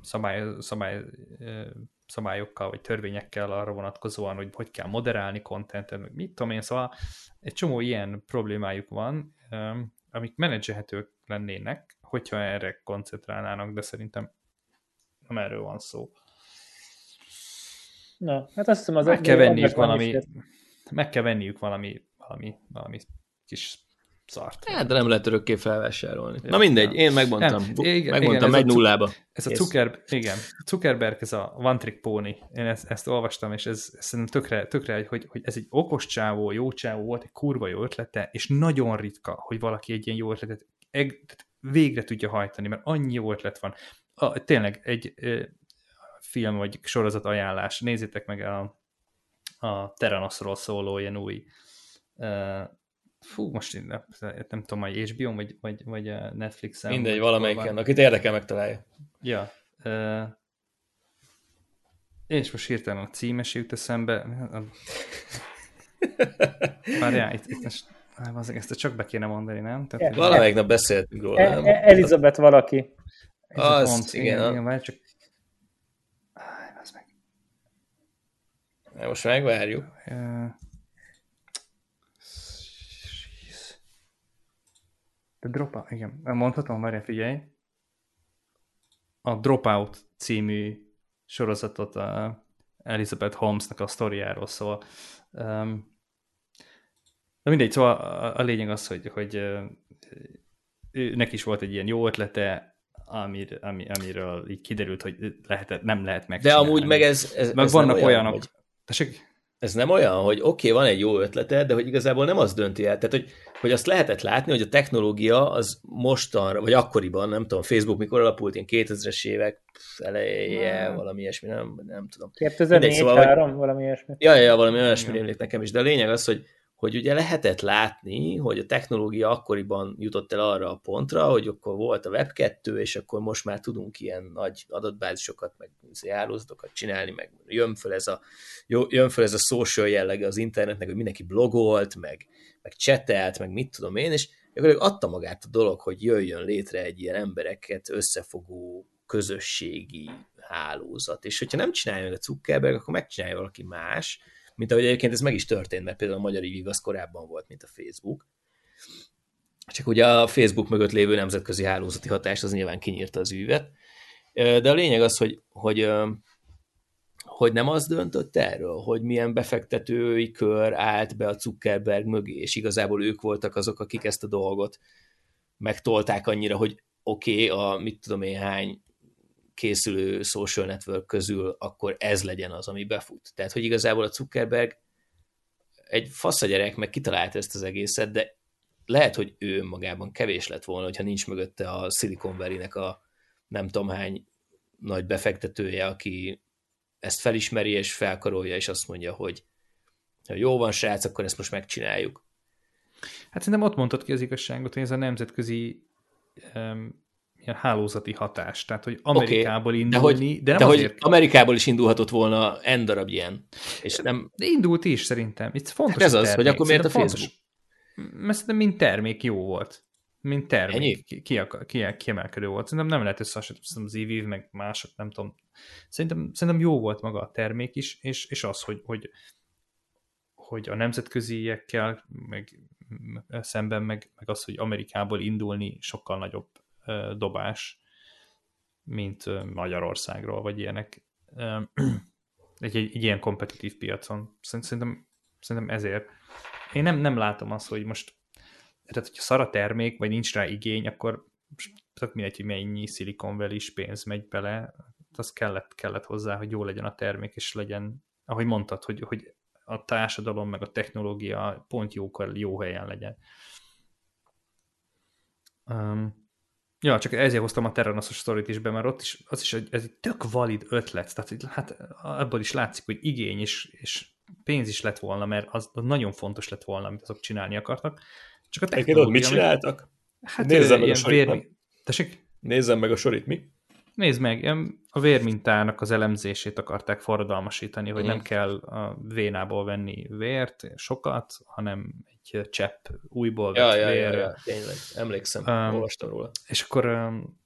szabály, szabály, szabályokkal, vagy törvényekkel arra vonatkozóan, hogy hogy kell moderálni contentet, meg mit tudom én, szóval egy csomó ilyen problémájuk van, amik menedzselhetők lennének, hogyha erre koncentrálnának, de szerintem nem erről van szó. Na, hát azt hiszem az meg kell venniük valami, meg kell venniük valami, valami, valami kis szart. Hát, de nem lehet örökké felvásárolni. Na mindegy, nem. én megmondtam. Nem, igen, megmondtam, igen, ez megy cu- nullába. Ez a. Zucker, igen, Zuckerberg, ez a one trick pony, én ezt, ezt olvastam, és ez, ez szerintem tökre, tökre hogy, hogy ez egy okos csávó, jó csávó, volt egy kurva jó ötlete, és nagyon ritka, hogy valaki egy ilyen jó ötletet végre tudja hajtani, mert annyi jó ötlet van. A, tényleg egy ö, film vagy sorozat ajánlás, nézzétek meg a, a Theranosról szóló ilyen új ö, fú, most én nem, nem tudom, hogy HBO vagy, vagy, vagy a Netflixen. Mindegy, valamelyiken. Akit érdekel, megtalálja. Ja. Uh, és most hirtelen a címes jut eszembe. Várjál, itt, itt most, bazzeg, ezt csak be kéne mondani, nem? Tehát, hogy- Valamelyik nap beszéltünk róla, E- nem? E- Elizabeth valaki. Az, pont, igen, igen, a- igen, várj csak. Áj, meg. Na, Most megvárjuk. Uh, de dropa, igen, mondhatom, várjál, figyelj. A Dropout című sorozatot a Elizabeth Holmesnak a sztoriáról szól. Um, de mindegy, szóval a, a lényeg az, hogy, hogy ö, ő, neki is volt egy ilyen jó ötlete, amir, ami, amiről így kiderült, hogy lehet, nem lehet De megcsinálni. amúgy meg ez, ez, Meg ez vannak nem olyan, olyanok. Hogy, Tessék? Ez nem olyan, hogy oké, okay, van egy jó ötlete, de hogy igazából nem az dönti el. Tehát, hogy, hogy azt lehetett látni, hogy a technológia az mostanra, vagy akkoriban, nem tudom, Facebook mikor alapult, ilyen 2000-es évek eleje, Hmm. valami ilyesmi, nem, nem tudom. 2004 szóval, hogy- 3 valami ilyesmi. Ja, ja, valami olyasmi Igen. rémlik nekem is, de a lényeg az, hogy, hogy ugye lehetett látni, hogy a technológia akkoriban jutott el arra a pontra, hogy akkor volt a Web2, és akkor most már tudunk ilyen nagy adatbázisokat, meg hálózatokat csinálni, meg jön föl ez a, jön föl ez a social jellege az internetnek, hogy mindenki blogolt, meg, meg csetelt, meg mit tudom én, és gyakorlatilag adta magát a dolog, hogy jöjjön létre egy ilyen embereket összefogó közösségi hálózat. És hogyha nem csinálja meg a Zuckerberg, akkor megcsinálja valaki más, mint ahogy egyébként ez meg is történt, mert például a Magyar Igaz korábban volt, mint a Facebook. Csak ugye a Facebook mögött lévő nemzetközi hálózati hatás az nyilván kinyírta az üvet. De a lényeg az, hogy, hogy, hogy nem az döntött erről, hogy milyen befektetői kör állt be a Zuckerberg mögé, és igazából ők voltak azok, akik ezt a dolgot megtolták annyira, hogy oké, okay, a mit tudom én hány készülő social network közül, akkor ez legyen az, ami befut. Tehát, hogy igazából a Zuckerberg egy faszagyerek, meg kitalálta ezt az egészet, de lehet, hogy ő magában kevés lett volna, hogyha nincs mögötte a Silicon Valley-nek a nem tudom hány nagy befektetője, aki ezt felismeri és felkarolja, és azt mondja, hogy ha jó van, srác, akkor ezt most megcsináljuk. Hát szerintem ott mondtad ki az igazságot, hogy ez a nemzetközi ilyen hálózati hatás, tehát hogy Amerikából okay, indulni, de, hogy, de nem de azért... hogy Amerikából is indulhatott volna en darab ilyen, és nem... De indult is szerintem, itt fontos hát ez az, hogy akkor miért a Facebook? Fontos, mert szerintem mint termék jó volt. Mint termék. Ennyi? Ki, ki, ki, kiemelkedő volt. Szerintem nem lehet összehasonlítani az EVIV, meg mások, nem tudom. Szerintem, szerintem jó volt maga a termék is, és, és az, hogy, hogy, hogy a nemzetköziekkel meg szemben, meg, meg az, hogy Amerikából indulni sokkal nagyobb dobás, mint Magyarországról, vagy ilyenek. Egy, [CLEARS THROAT] egy, egy ilyen kompetitív piacon. Szerintem, szerintem ezért én nem, nem látom azt, hogy most, tehát hogyha szar a termék, vagy nincs rá igény, akkor tök mindegy, hogy mennyi Silicon is pénz megy bele, az kellett, kellett hozzá, hogy jó legyen a termék, és legyen, ahogy mondtad, hogy, hogy a társadalom, meg a technológia pont jókor, jó helyen legyen. Ja, csak ezért hoztam a Terranos sztorit is be, mert ott is, az is egy, ez egy tök valid ötlet, tehát hát abból is látszik, hogy igény, és, és pénz is lett volna, mert az, az nagyon fontos lett volna, amit azok csinálni akartak. Csak a technológia... mit csináltak? Hát Nézzem meg a sorit, vér... Tessék? Nézzem meg a sorit, mi? Nézd meg, a vérmintának az elemzését akarták forradalmasítani, hogy mm. nem kell a vénából venni vért, sokat, hanem egy csepp újból ja, vett ja, vér. Ja, ja, tényleg, emlékszem, um, olvastam róla. És akkor um,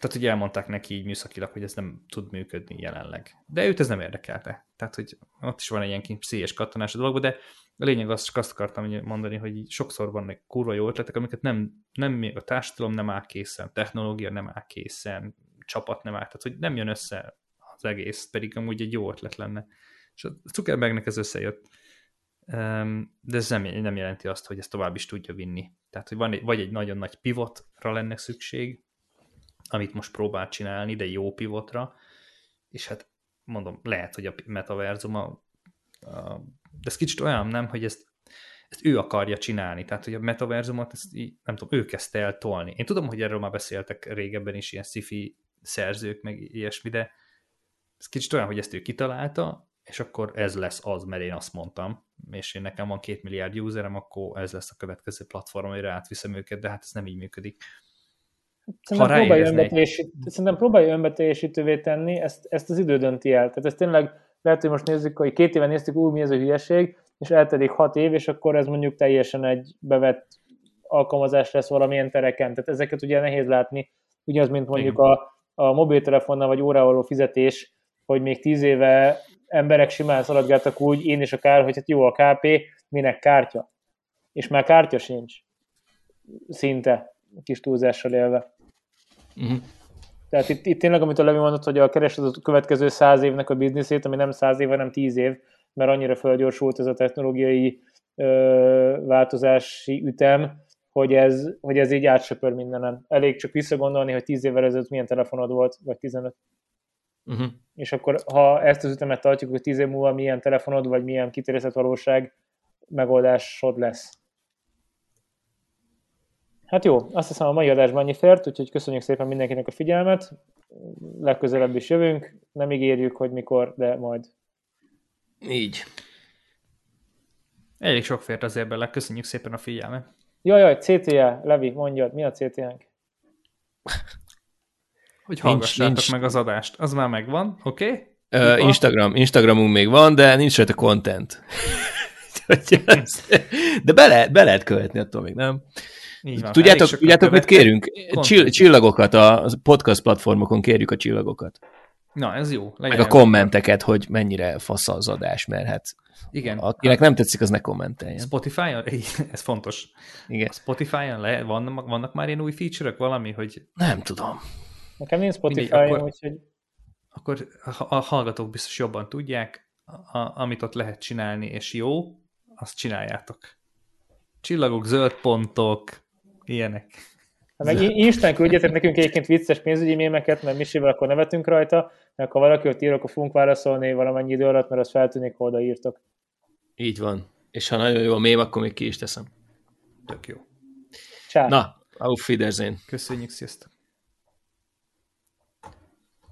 tehát, hogy elmondták neki így műszakilag, hogy ez nem tud működni jelenleg. De őt ez nem érdekelte. Tehát, hogy ott is van egy ilyen pszichés kattanás a dologban, de a lényeg az, csak azt akartam mondani, hogy sokszor vannak kurva jó ötletek, amiket nem, nem még a társadalom nem áll készen, technológia nem áll készen, csapat nem áll, tehát hogy nem jön össze az egész, pedig amúgy egy jó ötlet lenne. És a Zuckerbergnek ez összejött. De ez nem, nem jelenti azt, hogy ezt tovább is tudja vinni. Tehát, hogy van egy, vagy egy nagyon nagy pivotra lenne szükség, amit most próbál csinálni, de jó pivotra, és hát mondom, lehet, hogy a metaverzum a, a, de ez kicsit olyan, nem, hogy ezt, ezt ő akarja csinálni, tehát hogy a metaverzumot, ezt így, nem tudom, ő kezdte el tolni. Én tudom, hogy erről már beszéltek régebben is ilyen sci szerzők, meg ilyesmi, de ez kicsit olyan, hogy ezt ő kitalálta, és akkor ez lesz az, mert én azt mondtam, és én nekem van két milliárd userem, akkor ez lesz a következő platform, amire átviszem őket, de hát ez nem így működik. Szerintem próbálja, önbeteljesít, szerintem próbálja önbeteljesítővé tenni, ezt, ezt az idő dönti el. Tehát ez tényleg lehet, hogy most nézzük, hogy két éve néztük, úgy mi ez a hülyeség, és eltelik hat év, és akkor ez mondjuk teljesen egy bevett alkalmazás lesz valamilyen tereken. Tehát ezeket ugye nehéz látni, ugyanaz, mint mondjuk a, a mobiltelefonnal vagy órával való fizetés, hogy még tíz éve emberek simán szaladgáltak úgy, én is a kár, hogy hát jó a KP, minek kártya. És már kártya sincs. Szinte, kis túlzással élve. Uh-huh. Tehát itt, itt tényleg, amit a Levi mondott, hogy a keresed a következő száz évnek a bizniszét, ami nem száz év, hanem tíz év, mert annyira felgyorsult ez a technológiai ö, változási ütem, hogy ez, hogy ez így átsöpör mindenen. Elég csak visszagondolni, hogy tíz évvel ezelőtt milyen telefonod volt, vagy 15. Uh-huh. Mhm. És akkor, ha ezt az ütemet tartjuk, hogy tíz év múlva milyen telefonod, vagy milyen kitérezett valóság megoldásod lesz. Hát jó, azt hiszem a mai adásban annyi fért, úgyhogy köszönjük szépen mindenkinek a figyelmet. Legközelebb is jövünk, nem ígérjük, hogy mikor, de majd. Így. Elég sok fért azért bele, köszönjük szépen a figyelmet. Jaj, jaj, CTA, Levi, mondjad, mi a CTA-nk? Hogy hallgassátok nincs, meg az adást. Az már megvan, oké? Okay? Uh, Instagram, Instagramunk még van, de nincs rajta content. [LAUGHS] de be lehet, be lehet követni, attól még nem. van, tudjátok, tudjátok mit kérünk? Csill, csillagokat, a podcast platformokon kérjük a csillagokat. Na, ez jó. Meg a kommenteket, hogy mennyire fasz az adás, mert hát Igen. akinek nem tetszik, az ne kommenteljen. Spotify-on, [LAUGHS] ez fontos. Igen. Spotify-on le, vannak, vannak már ilyen új feature-ök, valami, hogy Nem tudom. Nekem nincs Mindegy, Spotify, akkor- úgyhogy akkor a a hallgatók biztos jobban tudják, a, amit ott lehet csinálni, és jó, azt csináljátok. Csillagok, zöld pontok, ilyenek. Ha meg Instán küldjetek nekünk egyébként vicces pénzügyi mémeket, mert Misivel akkor nevetünk rajta, mert ha valaki ott ír, akkor fogunk válaszolni valamennyi idő alatt, mert az feltűnik, ha odaírtok. Így van. És ha nagyon jó a mém, akkor még ki is teszem. Tök jó. Csá. Na, auf Wiedersehen. Köszönjük, sziasztok!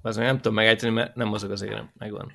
Az nem tudom megállítani, mert nem mozog az érem. Megvan.